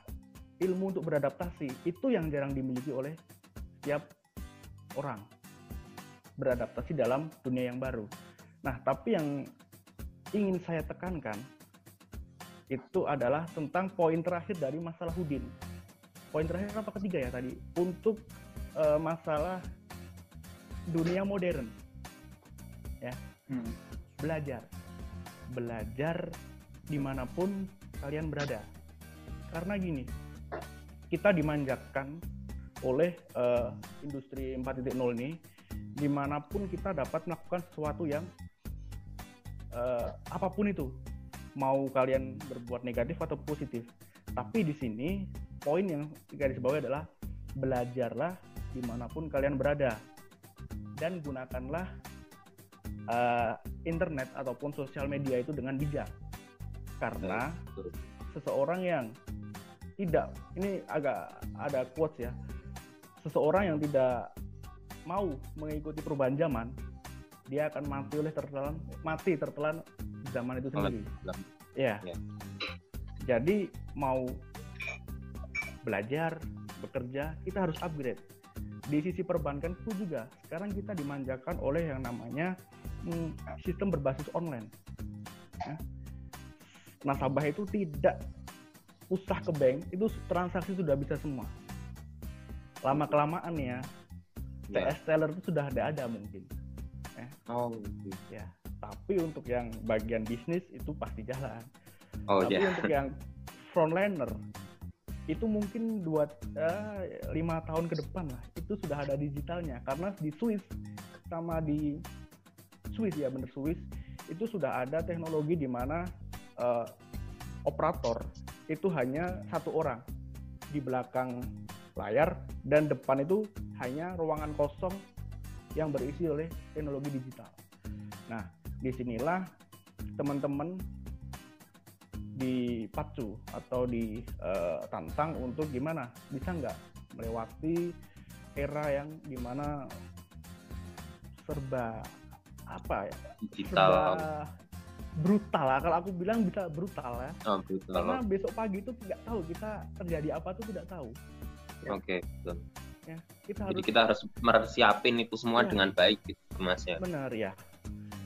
ilmu untuk beradaptasi itu yang jarang dimiliki oleh setiap orang beradaptasi dalam dunia yang baru. Nah, tapi yang ingin saya tekankan itu adalah tentang poin terakhir dari masalah Hudin. Poin terakhir apa ketiga ya tadi? Untuk uh, masalah dunia modern. Ya. Hmm. Belajar. Belajar di mana pun kalian berada. Karena gini, kita dimanjakan oleh uh, industri 4.0 ini di mana pun kita dapat melakukan sesuatu yang uh, apa pun itu mau kalian berbuat negatif atau positif tapi di sini poin yang garis bawah adalah belajarlah di mana pun kalian berada dan gunakanlah uh, internet ataupun sosial media itu dengan bijak karena seseorang yang tidak ini agak ada quotes ya seseorang yang tidak mau mengikuti perubahan zaman, dia akan mati oleh tertelan mati tertelan zaman itu sendiri. Ya. ya. Jadi mau belajar, bekerja, kita harus upgrade. Di sisi perbankan pun juga, sekarang kita dimanjakan oleh yang namanya hmm, sistem berbasis online. Ya. Nasabah itu tidak usah ke bank, itu transaksi sudah bisa semua. Lama kelamaan ya, yeah. TS teller itu sudah ada ada mungkin. Eh. Oh, gitu. ya. Tapi untuk yang bagian bisnis itu pasti jalan. Oh, Tapi yeah. untuk yang frontliner itu mungkin dua uh, lima tahun ke depan lah itu sudah ada digitalnya karena di Swiss sama di Swiss ya bener Swiss itu sudah ada teknologi di mana uh, operator itu hanya satu orang di belakang layar dan depan itu hanya ruangan kosong yang berisi oleh teknologi digital. Nah, di sinilah teman-teman dipacu atau ditantang uh, untuk gimana bisa nggak melewati era yang di mana serba apa ya digital serba brutal lah kalau aku bilang bisa brutal ya oh, brutal. karena besok pagi itu tidak tahu kita terjadi apa tuh tidak tahu Ya. Oke, okay, betul. Ya, kita Jadi kita harus mersiapin itu semua ya. dengan baik gitu, Mas ya. Benar ya.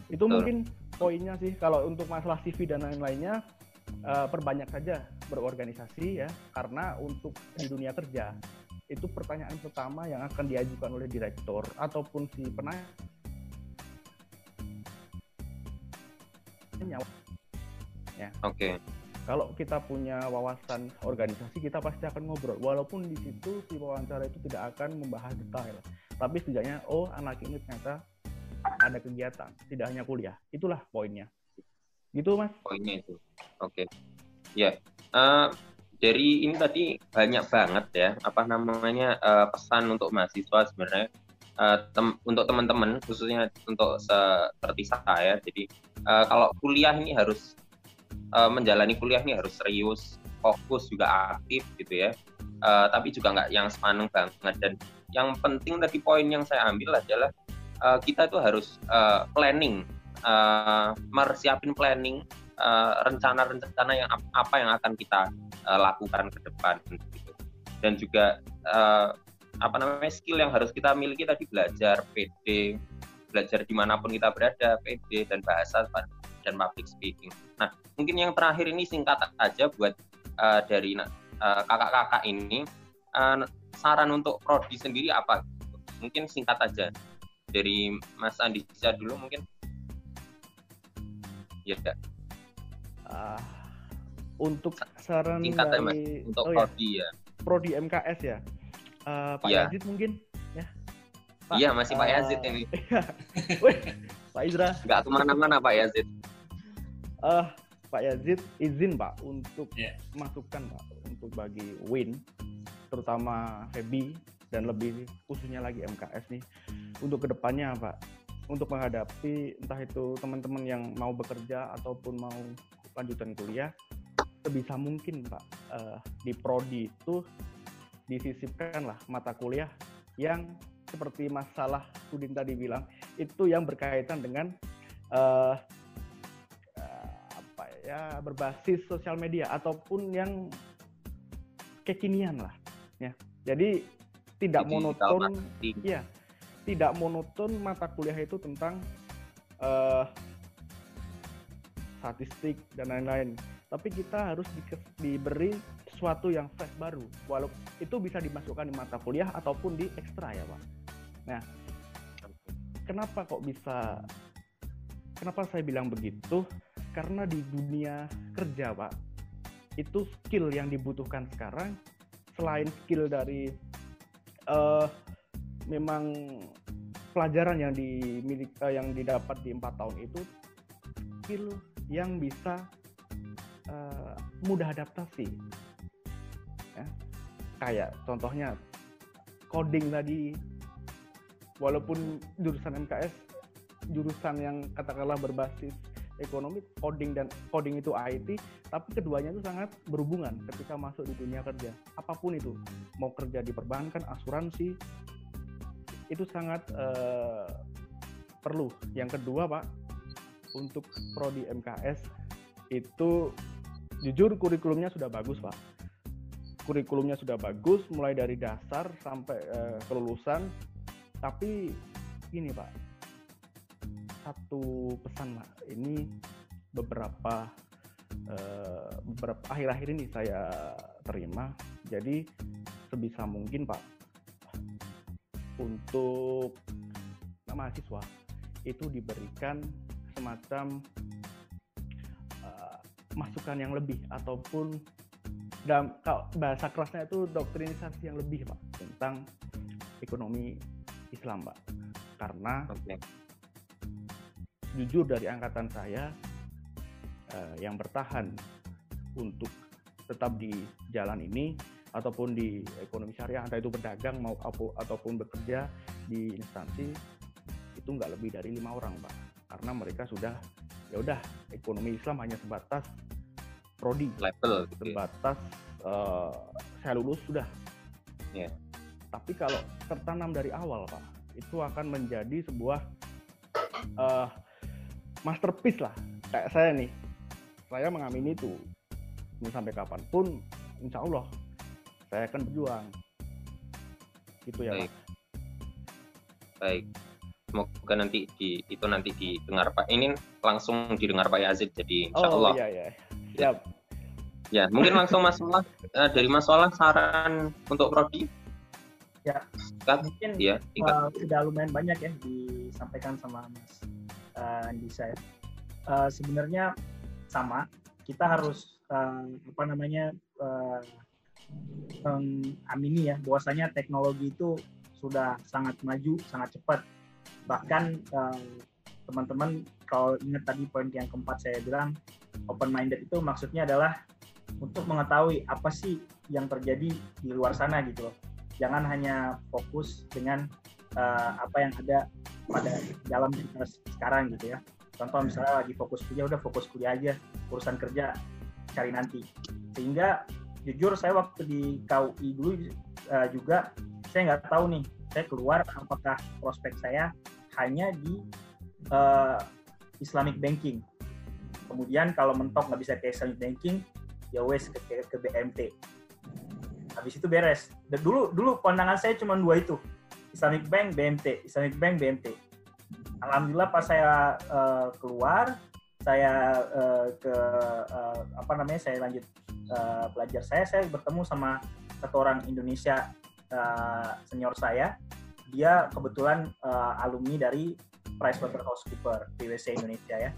Itu betul. mungkin poinnya sih kalau untuk masalah CV dan lain-lainnya uh, perbanyak saja berorganisasi ya karena untuk di dunia kerja itu pertanyaan pertama yang akan diajukan oleh direktur ataupun si penanya ya. Oke. Okay kalau kita punya wawasan organisasi kita pasti akan ngobrol walaupun di situ si wawancara itu tidak akan membahas detail tapi setidaknya oh anak ini ternyata ada kegiatan tidak hanya kuliah itulah poinnya gitu mas. Poinnya itu. Oke. Okay. ya uh, dari ini tadi banyak banget ya apa namanya uh, pesan untuk mahasiswa sebenarnya uh, tem untuk teman-teman khususnya untuk seperti saya. Jadi uh, kalau kuliah ini harus uh, menjalani kuliah ini harus serius, fokus juga aktif gitu ya. Uh, tapi juga nggak yang sepaneng banget. Dan yang penting tadi poin yang saya ambil adalah uh, kita tuh harus uh, planning, uh, mersiapin planning rencana-rencana uh, yang apa yang akan kita uh, lakukan ke depan gitu. Dan juga uh, apa namanya skill yang harus kita miliki tadi belajar PD, belajar di mana pun kita berada, PD dan bahasa dan public speaking. Nah, mungkin yang terakhir ini singkat aja buat uh, dari kakak kakak-kakak ini uh, saran untuk prodi sendiri apa? Mungkin singkat aja dari Mas Andi bisa dulu mungkin. Ya. Uh, untuk saran singkat dari, ya, Mas, untuk oh, prodi ya. Prodi MKS ya. Uh, Pak ya. Yazid mungkin ya. iya masih Pak Yazid ini. Pak Izra. Nggak ke mana-mana Pak Yazid. Uh, Pak Yazid izin Pak untuk yeah. masukkan Pak untuk bagi Win terutama Febi dan lebih khususnya lagi MKS nih untuk ke depannya Pak untuk menghadapi entah itu teman-teman yang mau bekerja ataupun mau lanjutan kuliah sebisa mungkin Pak uh, di prodi itu disisipkan lah mata kuliah yang seperti masalah Udin tadi bilang itu yang berkaitan dengan uh, ya berbasis sosial media ataupun yang kekinian lah ya jadi tidak Jadi, monoton marketing. Tidak monoton mata kuliah itu tentang eh, statistik dan lain-lain. Tapi kita harus dike- diberi sesuatu yang fresh baru. Walau itu bisa dimasukkan di mata kuliah ataupun di ekstra ya, Pak. Nah, kenapa kok bisa kenapa saya bilang begitu? Karena di dunia kerja, Pak, itu skill yang dibutuhkan sekarang selain skill dari eh memang pelajaran yang dimiliki eh, yang didapat di empat tahun itu skill yang bisa eh, mudah adaptasi. Ya. kayak contohnya coding tadi. Walaupun jurusan MKS jurusan yang katakanlah berbasis ekonomi coding dan coding itu IT tapi keduanya itu sangat berhubungan ketika masuk di dunia kerja. Apa pun itu mau kerja di perbankan asuransi itu sangat eh, perlu. Yang kedua pak untuk prodi MKS itu jujur kurikulumnya sudah bagus pak. Kurikulumnya sudah bagus mulai dari dasar sampai eh, kelulusan. Tapi ini pak satu pesan pak ini beberapa eh, beberapa akhir-akhir ini saya terima. Jadi sebisa mungkin pak untuk mahasiswa itu diberikan semacam eh, masukan yang lebih ataupun dalam kalau bahasa kerasnya itu doktrinisasi yang lebih pak tentang ekonomi Islam pak karena Oke. jujur dari angkatan saya eh, yang bertahan untuk tetap di jalan ini ataupun di ekonomi syariah entah itu berdagang mau ataupun bekerja di instansi itu nggak lebih dari lima orang pak karena mereka sudah ya udah ekonomi Islam hanya sebatas prodi level gitu ya. sebatas eh, saya lulus sudah. Iya. Tapi kalau tertanam dari awal, Pak, itu akan menjadi sebuah eh, masterpiece lah. Kayak saya nih, saya mengamini itu. Sampai kapan pun, insya Allah saya akan berjuang. Gitu ya, Baik. Pak. baik semoga nanti di itu nanti didengar Pak ini langsung didengar Pak Yazid jadi insya Oh Allah iya iya. Siap. ya mungkin langsung masalah eh, dari masalah saran untuk prodi Ya. Kan? Mungkin ya tingkat uh, udah lumayan banyak ya disampaikan sama Mas uh, Andisa ya. Uh, sebenarnya sama, kita harus uh, apa namanya uh, mengamini ya bahwasanya teknologi itu sudah sangat maju, sangat cepat. Bahkan teman-teman kalau ingat tadi poin yang keempat saya bilang open minded itu maksudnya adalah untuk mengetahui apa sih yang terjadi di luar sana gitu loh. Jangan hanya fokus dengan uh, apa yang ada pada dalam sekarang gitu ya. Contoh misalnya lagi fokus kuliah, udah fokus kuliah aja, urusan kerja cari nanti. Sehingga jujur saya waktu di KUI dulu uh, juga saya nggak tahu nih, saya keluar apakah prospek saya hanya di uh, Islamic banking. Kemudian kalau mentok nggak bisa ke Islamic banking, ya wes ke, ke, ke BMT. Habis itu beres. Dulu dulu pandangan saya cuma dua itu, Islamic Bank, BMT, Islamic Bank, BMT. Alhamdulillah pas saya uh, keluar, saya uh, ke uh, apa namanya saya lanjut uh, belajar saya, saya bertemu sama satu orang Indonesia uh, senior saya. Dia kebetulan uh, alumni dari PricewaterhouseCoopers PwC Indonesia ya.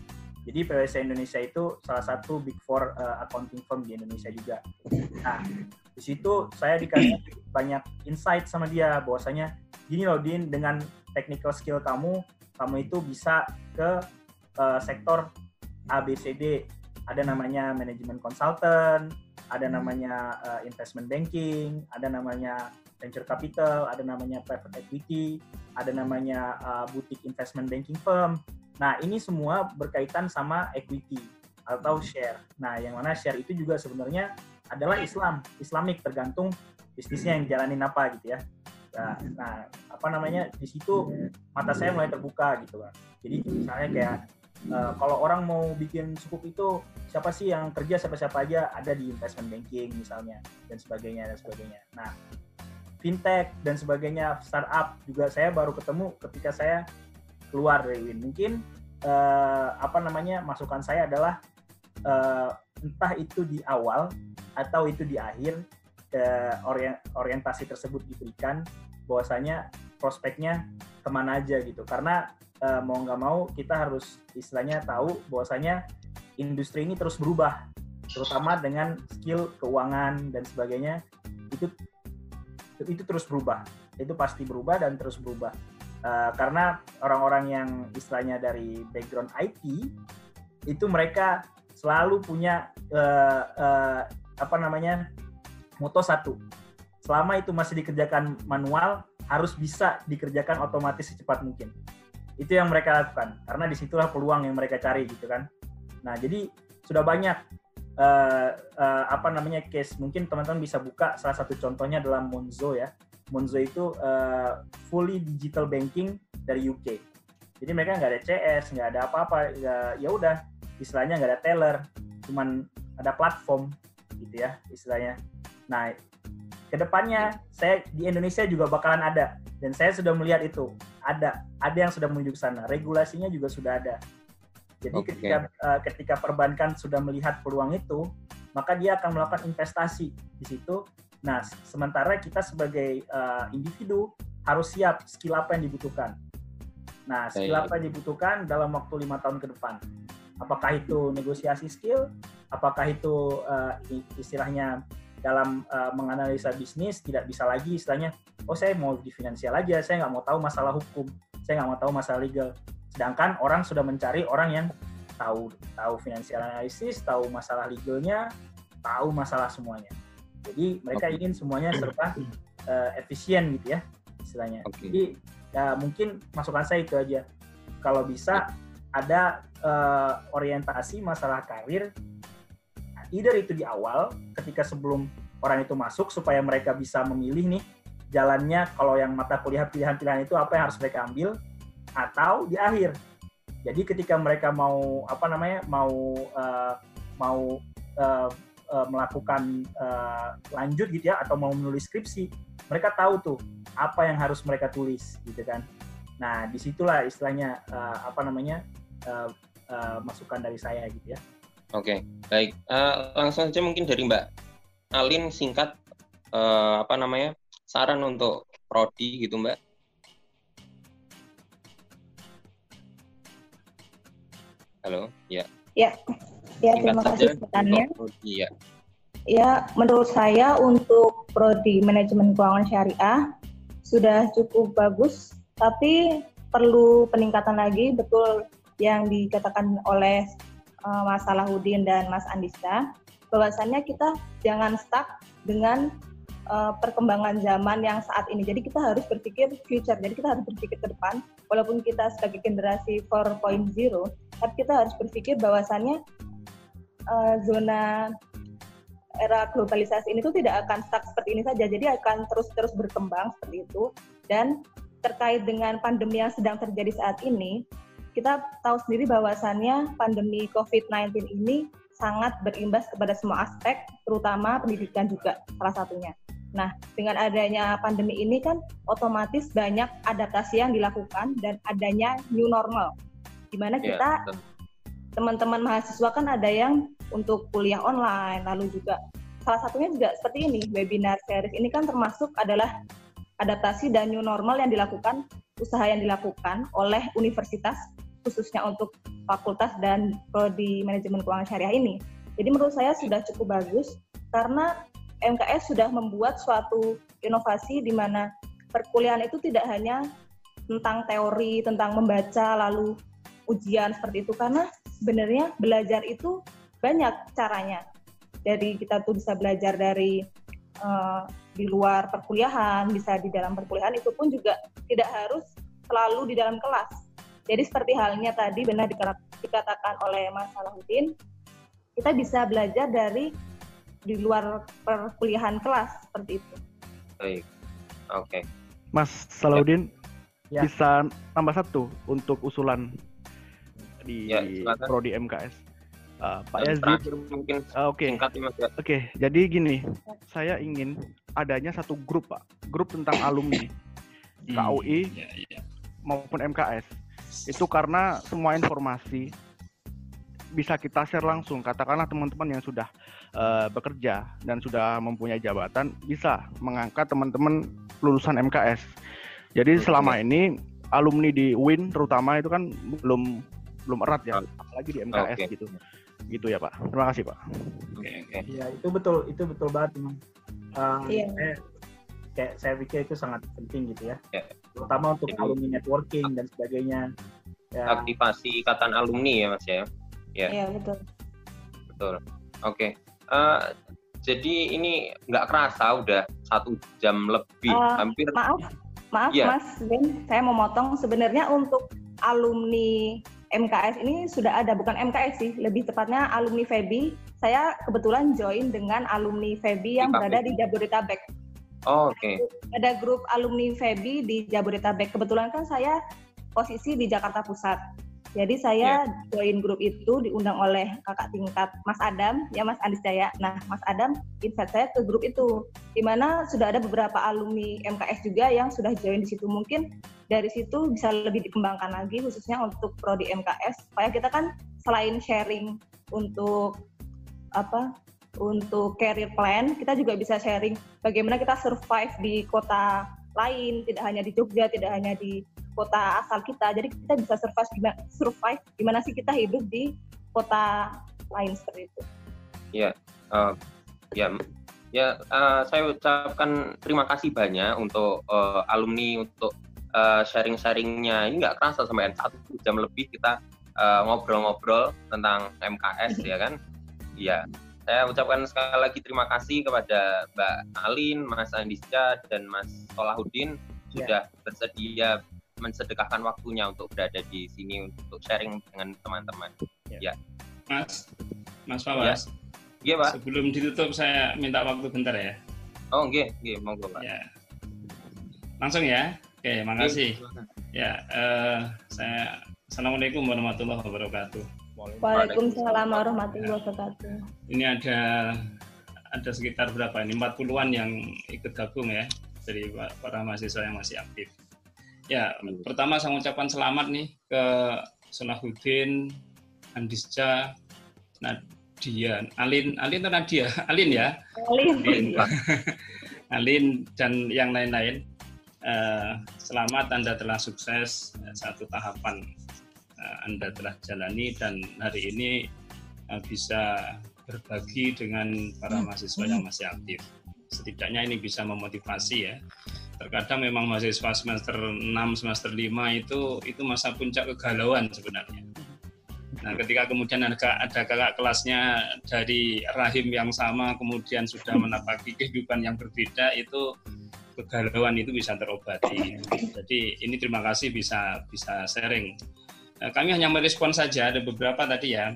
Jadi PwC Indonesia itu salah satu big four uh, accounting firm di Indonesia juga. Nah, di situ saya dikasih banyak insight sama dia bahwasanya gini loh Din dengan technical skill kamu kamu itu bisa ke uh, sektor ABCD ada namanya manajemen consultant ada namanya uh, investment banking ada namanya venture capital ada namanya private equity ada namanya uh, boutique investment banking firm. Nah ini semua berkaitan sama equity atau share. Nah yang mana share itu juga sebenarnya adalah Islam Islamik tergantung bisnisnya yang jalanin apa gitu ya. Nah, nah, apa namanya di situ mata saya mulai terbuka gitu kan. Jadi misalnya kayak Uh, kalau orang mau bikin sukuk itu siapa sih yang kerja siapa-siapa aja ada di investment banking misalnya dan sebagainya dan sebagainya. Nah, fintech dan sebagainya startup juga saya baru ketemu ketika saya keluar dari Win. Mungkin uh, apa namanya masukan saya adalah uh, entah itu di awal atau itu di akhir uh, orientasi tersebut diberikan bahwasanya prospeknya ke mana aja gitu karena uh, mau nggak mau kita harus istilahnya tahu bahwasanya industri ini terus berubah terutama dengan skill keuangan dan sebagainya itu itu terus berubah. Itu pasti berubah dan terus berubah. Uh, karena orang-orang yang istilahnya dari background IT itu mereka selalu punya uh, uh, apa namanya moto satu. Selama itu masih dikerjakan manual harus bisa dikerjakan otomatis secepat mungkin itu yang mereka lakukan. Karena di situlah peluang yang mereka cari gitu kan. Nah jadi sudah banyak uh, uh, apa namanya case. Mungkin teman-teman bisa buka salah satu contohnya dalam Monzo ya. Monzo itu uh, fully digital banking dari UK jadi mereka nggak ada CS nggak ada apa-apa ya udah istilahnya nggak ada teller cuman ada platform gitu ya istilahnya. Nah ke depannya saya di Indonesia juga bakalan ada dan saya sudah melihat itu. Ada ada yang sudah menuju ke sana. Regulasinya juga sudah ada. Jadi okay. ketika uh, ketika perbankan sudah melihat peluang itu maka dia akan melakukan investasi di situ. Nah sementara kita sebagai uh, individu harus siap skill apa yang dibutuhkan. Nah skill apa yang dibutuhkan dalam waktu lima tahun ke depan. Apakah itu negosiasi skill? Apakah itu uh, istilahnya dalam uh, menganalisa bisnis tidak bisa lagi istilahnya oh saya mau di finansial aja saya nggak mau tahu masalah hukum saya nggak mau tahu masalah legal. Sedangkan orang sudah mencari orang yang tahu tahu finansial analisis tahu masalah legalnya tahu masalah semuanya. Jadi mereka okay. ingin semuanya serba uh, efisien gitu ya istilahnya. Okay. jadi ya mungkin masukan saya itu aja. Kalau bisa ada uh, orientasi masalah karir either itu di awal ketika sebelum orang itu masuk supaya mereka bisa memilih nih jalannya kalau yang mata kuliah pilihan-pilihan itu apa yang harus mereka ambil atau di akhir. Jadi ketika mereka mau apa namanya mau uh, mau uh, uh, melakukan uh, lanjut gitu ya atau mau menulis skripsi, mereka tahu tuh apa yang harus mereka tulis gitu kan. Nah di situlah istilahnya uh, apa namanya uh, uh, masukan dari saya gitu ya. Oke, baik. Uh, langsung saja mungkin dari Mbak Alin singkat uh, apa namanya saran untuk prodi gitu Mbak. Halo, ya. Ya, ya terima kasih pertanyaannya. Ya. ya, menurut saya untuk prodi manajemen keuangan syariah sudah cukup bagus, tapi perlu peningkatan lagi. Betul yang dikatakan oleh uh, Mas Salahuddin dan Mas Andista, bahwasannya kita jangan stuck dengan uh, perkembangan zaman yang saat ini. Jadi kita harus berpikir future. Jadi kita harus berpikir ke depan. Walaupun kita sebagai generasi 4.0, tapi kita harus berpikir bahwasannya uh, zona era globalisasi ini tuh tidak akan stuck seperti ini saja. Jadi akan terus-terus berkembang seperti itu. Dan terkait dengan pandemi yang sedang terjadi saat ini, kita tahu sendiri bahwasannya pandemi COVID-19 ini sangat berimbas kepada semua aspek, terutama pendidikan juga salah satunya. Nah, dengan adanya pandemi ini kan otomatis banyak adaptasi yang dilakukan dan adanya new normal, di mana ya, kita teman-teman mahasiswa kan ada yang untuk kuliah online, lalu juga salah satunya juga seperti ini webinar series ini kan termasuk adalah adaptasi dan new normal yang dilakukan usaha yang dilakukan oleh universitas khususnya untuk fakultas dan prodi manajemen keuangan syariah ini. Jadi menurut saya sudah cukup bagus karena MKS sudah membuat suatu inovasi di mana perkuliahan itu tidak hanya tentang teori, tentang membaca, lalu ujian seperti itu. Karena sebenarnya belajar itu banyak caranya. Jadi kita tuh bisa belajar dari uh, di luar perkuliahan, bisa di dalam perkuliahan itu pun juga tidak harus selalu di dalam kelas. Jadi seperti halnya tadi benar dikatakan oleh Mas Salahuddin, kita bisa belajar dari di luar perkuliahan kelas seperti itu. Baik, oke. Okay. Mas Salahuddin ya. bisa tambah satu untuk usulan di Ya, silakan. prodi MKS. Uh, Pak Dan Yazid, mungkin uh, oke, singkat nih Mas ya. oke. Jadi gini, saya ingin adanya satu grup Pak, grup tentang alumni Hmm, KUI ya, ya. maupun MKS. Itu karena semua informasi bisa kita share langsung. Katakanlah teman-teman yang sudah uh, bekerja dan sudah mempunyai jabatan bisa mengangkat teman-teman lulusan MKS. Jadi selama ini alumni di UIN terutama itu kan belum belum erat ya, apalagi di MKS Oke. gitu. Gitu ya Pak. Terima kasih Pak. Oke, oke. Iya itu betul itu betul banget memang. Uh, Iya. saya, kayak saya pikir itu sangat penting gitu ya. Ya. Terutama untuk alumni networking dan sebagainya. Ya, aktivasi ikatan alumni ya Mas ya. Ya. Iya betul. Betul. Oke. Eh, jadi ini nggak kerasa udah satu jam lebih, Eh, hampir Maaf, maaf Iya. Mas Ben, saya mau motong. Sebenarnya untuk alumni MKS ini sudah ada, bukan MKS sih, lebih tepatnya alumni FEBI. Saya kebetulan join dengan alumni FEBI yang Di berada KPI. di Jabodetabek. Oh, oke. Ada grup alumni FEBI di Jabodetabek. Kebetulan kan saya posisi di Jakarta Pusat. Jadi saya join grup itu diundang oleh kakak tingkat Mas Adam, ya Mas Andis Jaya. Nah, Mas Adam invite saya ke grup itu, di mana sudah ada beberapa alumni MKS juga yang sudah join di situ. Mungkin dari situ bisa lebih dikembangkan lagi, khususnya untuk prodi MKS, supaya kita kan selain sharing untuk apa untuk career plan, kita juga bisa sharing bagaimana kita survive di kota lain, tidak hanya di Jogja, tidak hanya di kota asal kita. Jadi kita bisa survive gimana, survive gimana sih kita hidup di kota lain seperti itu. Eh, ya, ya. eh, saya ucapkan terima kasih banyak untuk eh, alumni untuk eh, sharing-sharingnya. Ini nggak kerasa sampai satu jam lebih kita ngobrol-ngobrol tentang MKS ya kan? Iya. Saya ucapkan sekali lagi terima kasih kepada Mbak Alin, Mas Andisca, dan Mas Solahuddin sudah bersedia mensedekahkan waktunya untuk berada di sini untuk sharing dengan teman-teman. Mas, Mas Fawas, Iya, Pak. sebelum ditutup saya minta waktu bentar ya. Oh, nggih, nggih, monggo, Pak. Ya. Langsung ya. Oke, makasih. Ya, eh, saya Assalamualaikum warahmatullahi wabarakatuh. Waalaikumsalam warahmatullahi wabarakatuh. Ini ada ada sekitar berapa ini 40-an yang ikut gabung ya dari pa- para mahasiswa yang masih aktif. Ya, pertama saya mengucapkan selamat nih ke Solahuddin, Andisca, Nadia, Alin, Alin atau Nadia? Alin ya? Alin. Alin, Alin dan yang lain-lain. Eh, selamat Anda telah sukses satu tahapan Anda telah jalani dan hari ini eh, bisa berbagi dengan para mahasiswa yang masih aktif. Setidaknya ini bisa memotivasi ya. Terkadang memang mahasiswa semester 6, semester 5 itu itu masa puncak kegalauan sebenarnya. Nah, ketika kemudian ada, ada kakak kelasnya dari rahim yang sama, kemudian sudah menapaki kehidupan yang berbeda, itu kegalauan itu bisa terobati. Jadi ini terima kasih bisa bisa sharing. Nah, kami hanya merespon saja ada beberapa tadi ya.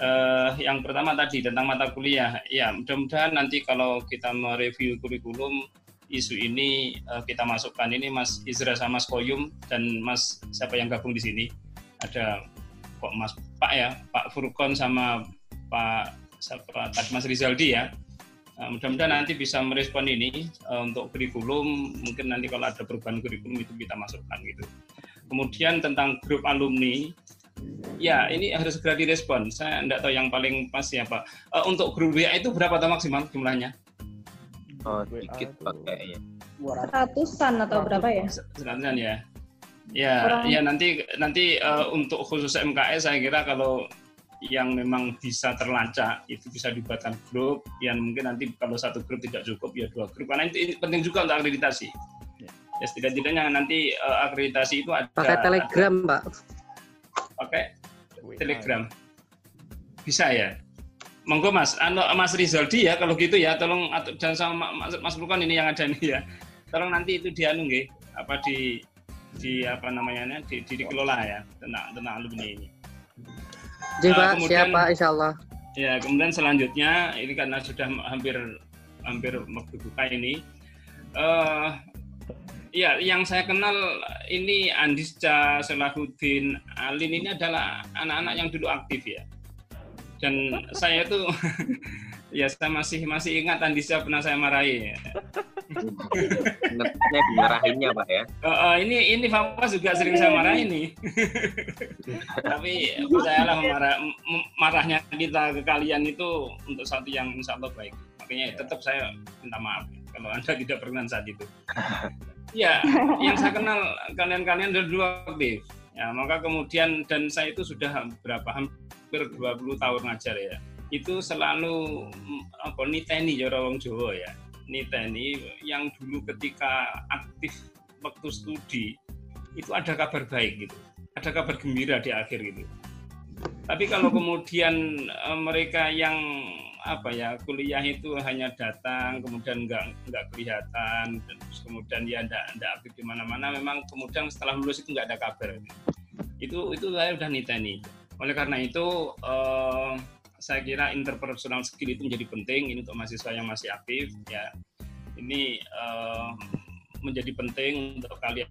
Eh, yang pertama tadi tentang mata kuliah, ya mudah-mudahan nanti kalau kita mereview kurikulum isu ini eh, kita masukkan ini Mas Izra sama Mas Koyum dan Mas siapa yang gabung di sini ada kok Mas Pak ya Pak Furkon sama Pak siapa Mas Rizaldi ya Nah, mudah-mudahan nanti bisa merespon ini eh, untuk kurikulum. Mungkin nanti kalau ada perubahan kurikulum itu kita masukkan gitu. Kemudian tentang grup alumni, ya ini harus segera direspon. Saya tidak tahu yang paling pas siapa. Eh, untuk grup WA itu berapa atau maksimal jumlahnya? Oh, WA dikit itu- Pak kayaknya. Ratusan atau berapa ya? Sekalian ya. Ya, Kurang- ya nanti nanti eh, untuk khusus MKS saya kira kalau yang memang bisa terlacak itu bisa dibuatkan grup yang mungkin nanti kalau satu grup tidak cukup ya dua grup karena itu ini penting juga untuk akreditasi ya setidak-tidaknya nanti eh, akreditasi itu ada Pakai Telegram, Pak. pakai telegram. bisa ya? Monggo mas. Anu mas Rizaldi ya kalau gitu ya. Tolong atau dan sama mas mas Lukan ini yang ada nih ya. Tolong nanti itu dianu nggih apa di di apa namanya di, di dikelola ya. Tentang tentang alumni ini. Jadi, Eh, Pak, kemudian- siapa insya Allah. Ya, kemudian selanjutnya ini karena sudah hampir hampir waktu buka ini, eh ya yang saya kenal ini Andisca, Selahuddin, Alin ini adalah anak-anak yang dulu aktif ya. Dan saya itu ya saya masih masih ingat Andisca pernah saya marahi. Ingatnya dimarahinnya Pak ya. Uh, uh, ini ini Fawas juga sering saya marahi nih. Tapi percayalah marah, marahnya kita ke kalian itu untuk satu yang insya Allah baik. Makanya tetap saya minta maaf kalau Anda tidak berkenan saat itu. Ya, yang saya kenal kalian-kalian dari dua aktif. Ya, maka kemudian dan saya itu sudah berapa hampir 20 tahun ngajar ya. Itu selalu apa niteni ya orang Jawa ya. Niteni yang dulu ketika aktif waktu studi itu ada kabar baik gitu. Ada kabar gembira di akhir gitu. Tapi kalau kemudian eh, mereka yang apa ya kuliah itu hanya datang kemudian nggak nggak kelihatan terus kemudian ya nggak nggak aktif di mana-mana. Memang kemudian setelah lulus itu nggak ada kabar. Itu itu saya udah niteni. Oleh karena itu eh, saya kira interpersonal skill itu menjadi penting. Ini untuk mahasiswa yang masih aktif ya. Ini eh, menjadi penting untuk kalian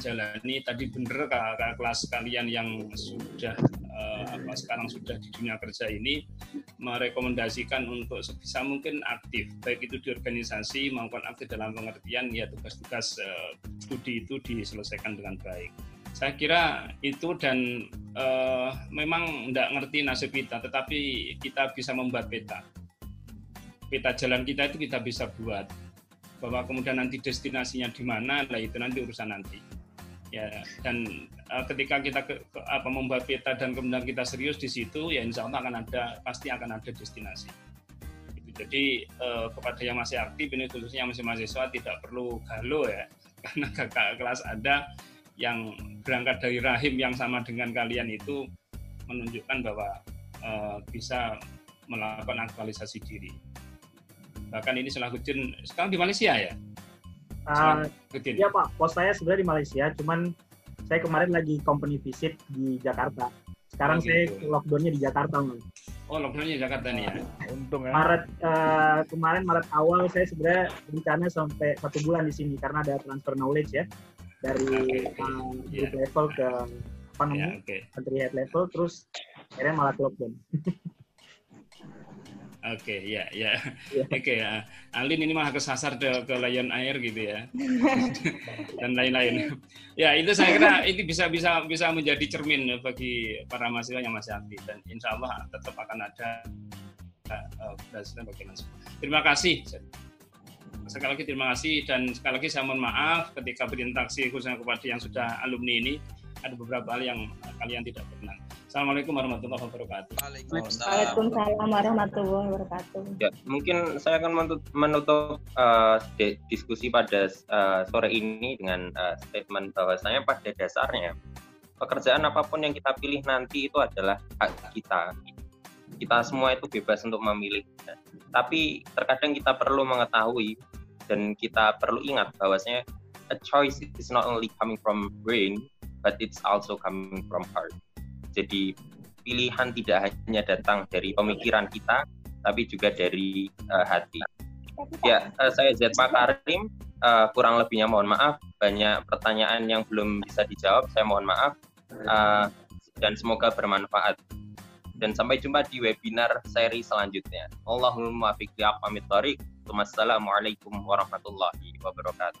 jalani tadi bener kakak kelas kalian yang sudah uh, apa sekarang sudah di dunia kerja ini merekomendasikan untuk sebisa mungkin aktif baik itu di organisasi maupun aktif dalam pengertian ya tugas-tugas uh, studi itu diselesaikan dengan baik. Saya kira itu dan uh, memang tidak ngerti nasib kita tetapi kita bisa membuat peta. Peta jalan kita itu kita bisa buat bahwa kemudian nanti destinasinya di mana lah itu nanti urusan nanti. Ya dan uh, ketika kita ke, ke, apa membuat peta dan kemudian kita serius di situ ya insya Allah akan ada pasti akan ada destinasi. Gitu. jadi uh, kepada yang masih aktif ini khususnya yang masih mahasiswa tidak perlu galau ya. Karena kakak kelas ada yang berangkat dari rahim yang sama dengan kalian itu menunjukkan bahwa uh, bisa melakukan aktualisasi diri bahkan ini selaku sekarang di Malaysia ya Uh, iya Pak, pos saya sebenarnya di Malaysia, cuman saya kemarin lagi company visit di Jakarta. Sekarang oh, gitu. saya lockdownnya di Jakarta, Mas. Oh, lockdownnya di Jakarta nih ya. Untung ya. Maret uh, kemarin Maret awal saya sebenarnya rencana sampai satu bulan di sini karena ada transfer knowledge ya dari okay, okay. Uh, yeah. level ke apa namanya yeah, okay. country head level, terus akhirnya malah lockdown. Oke, okay, ya, ya. Yeah. Oke, okay, ya. Alin ini malah kesasar ke, ke Lion Air gitu ya. Dan lain-lain. Ya, itu saya kira itu bisa bisa bisa menjadi cermin bagi para mahasiswa yang masih aktif dan insya Allah tetap akan ada uh, bagaimana. Terima kasih. Sekali lagi terima kasih dan sekali lagi saya mohon maaf ketika berinteraksi khususnya kepada yang sudah alumni ini ada beberapa hal yang kalian tidak pernah. Assalamualaikum warahmatullahi wabarakatuh. Waalaikumsalam warahmatullahi wabarakatuh. Ya, mungkin saya akan menutup, menutup uh, diskusi pada uh, sore ini dengan uh, statement bahwasanya pada dasarnya pekerjaan apa pun yang kita pilih nanti itu adalah hak kita. Kita semua itu bebas untuk memilih. Tapi terkadang kita perlu mengetahui dan kita perlu ingat bahwasanya a choice is not only coming from brain but it's also coming from heart jadi pilihan tidak hanya datang dari pemikiran kita, tapi juga dari uh, hati. Ya, uh, saya Z Makarim. Uh, kurang lebihnya mohon maaf. Banyak pertanyaan yang belum bisa dijawab. Saya mohon maaf. Uh, dan semoga bermanfaat. Dan sampai jumpa di webinar seri selanjutnya. Allahumma fiqh pamit tarik. Wassalamualaikum warahmatullahi wabarakatuh.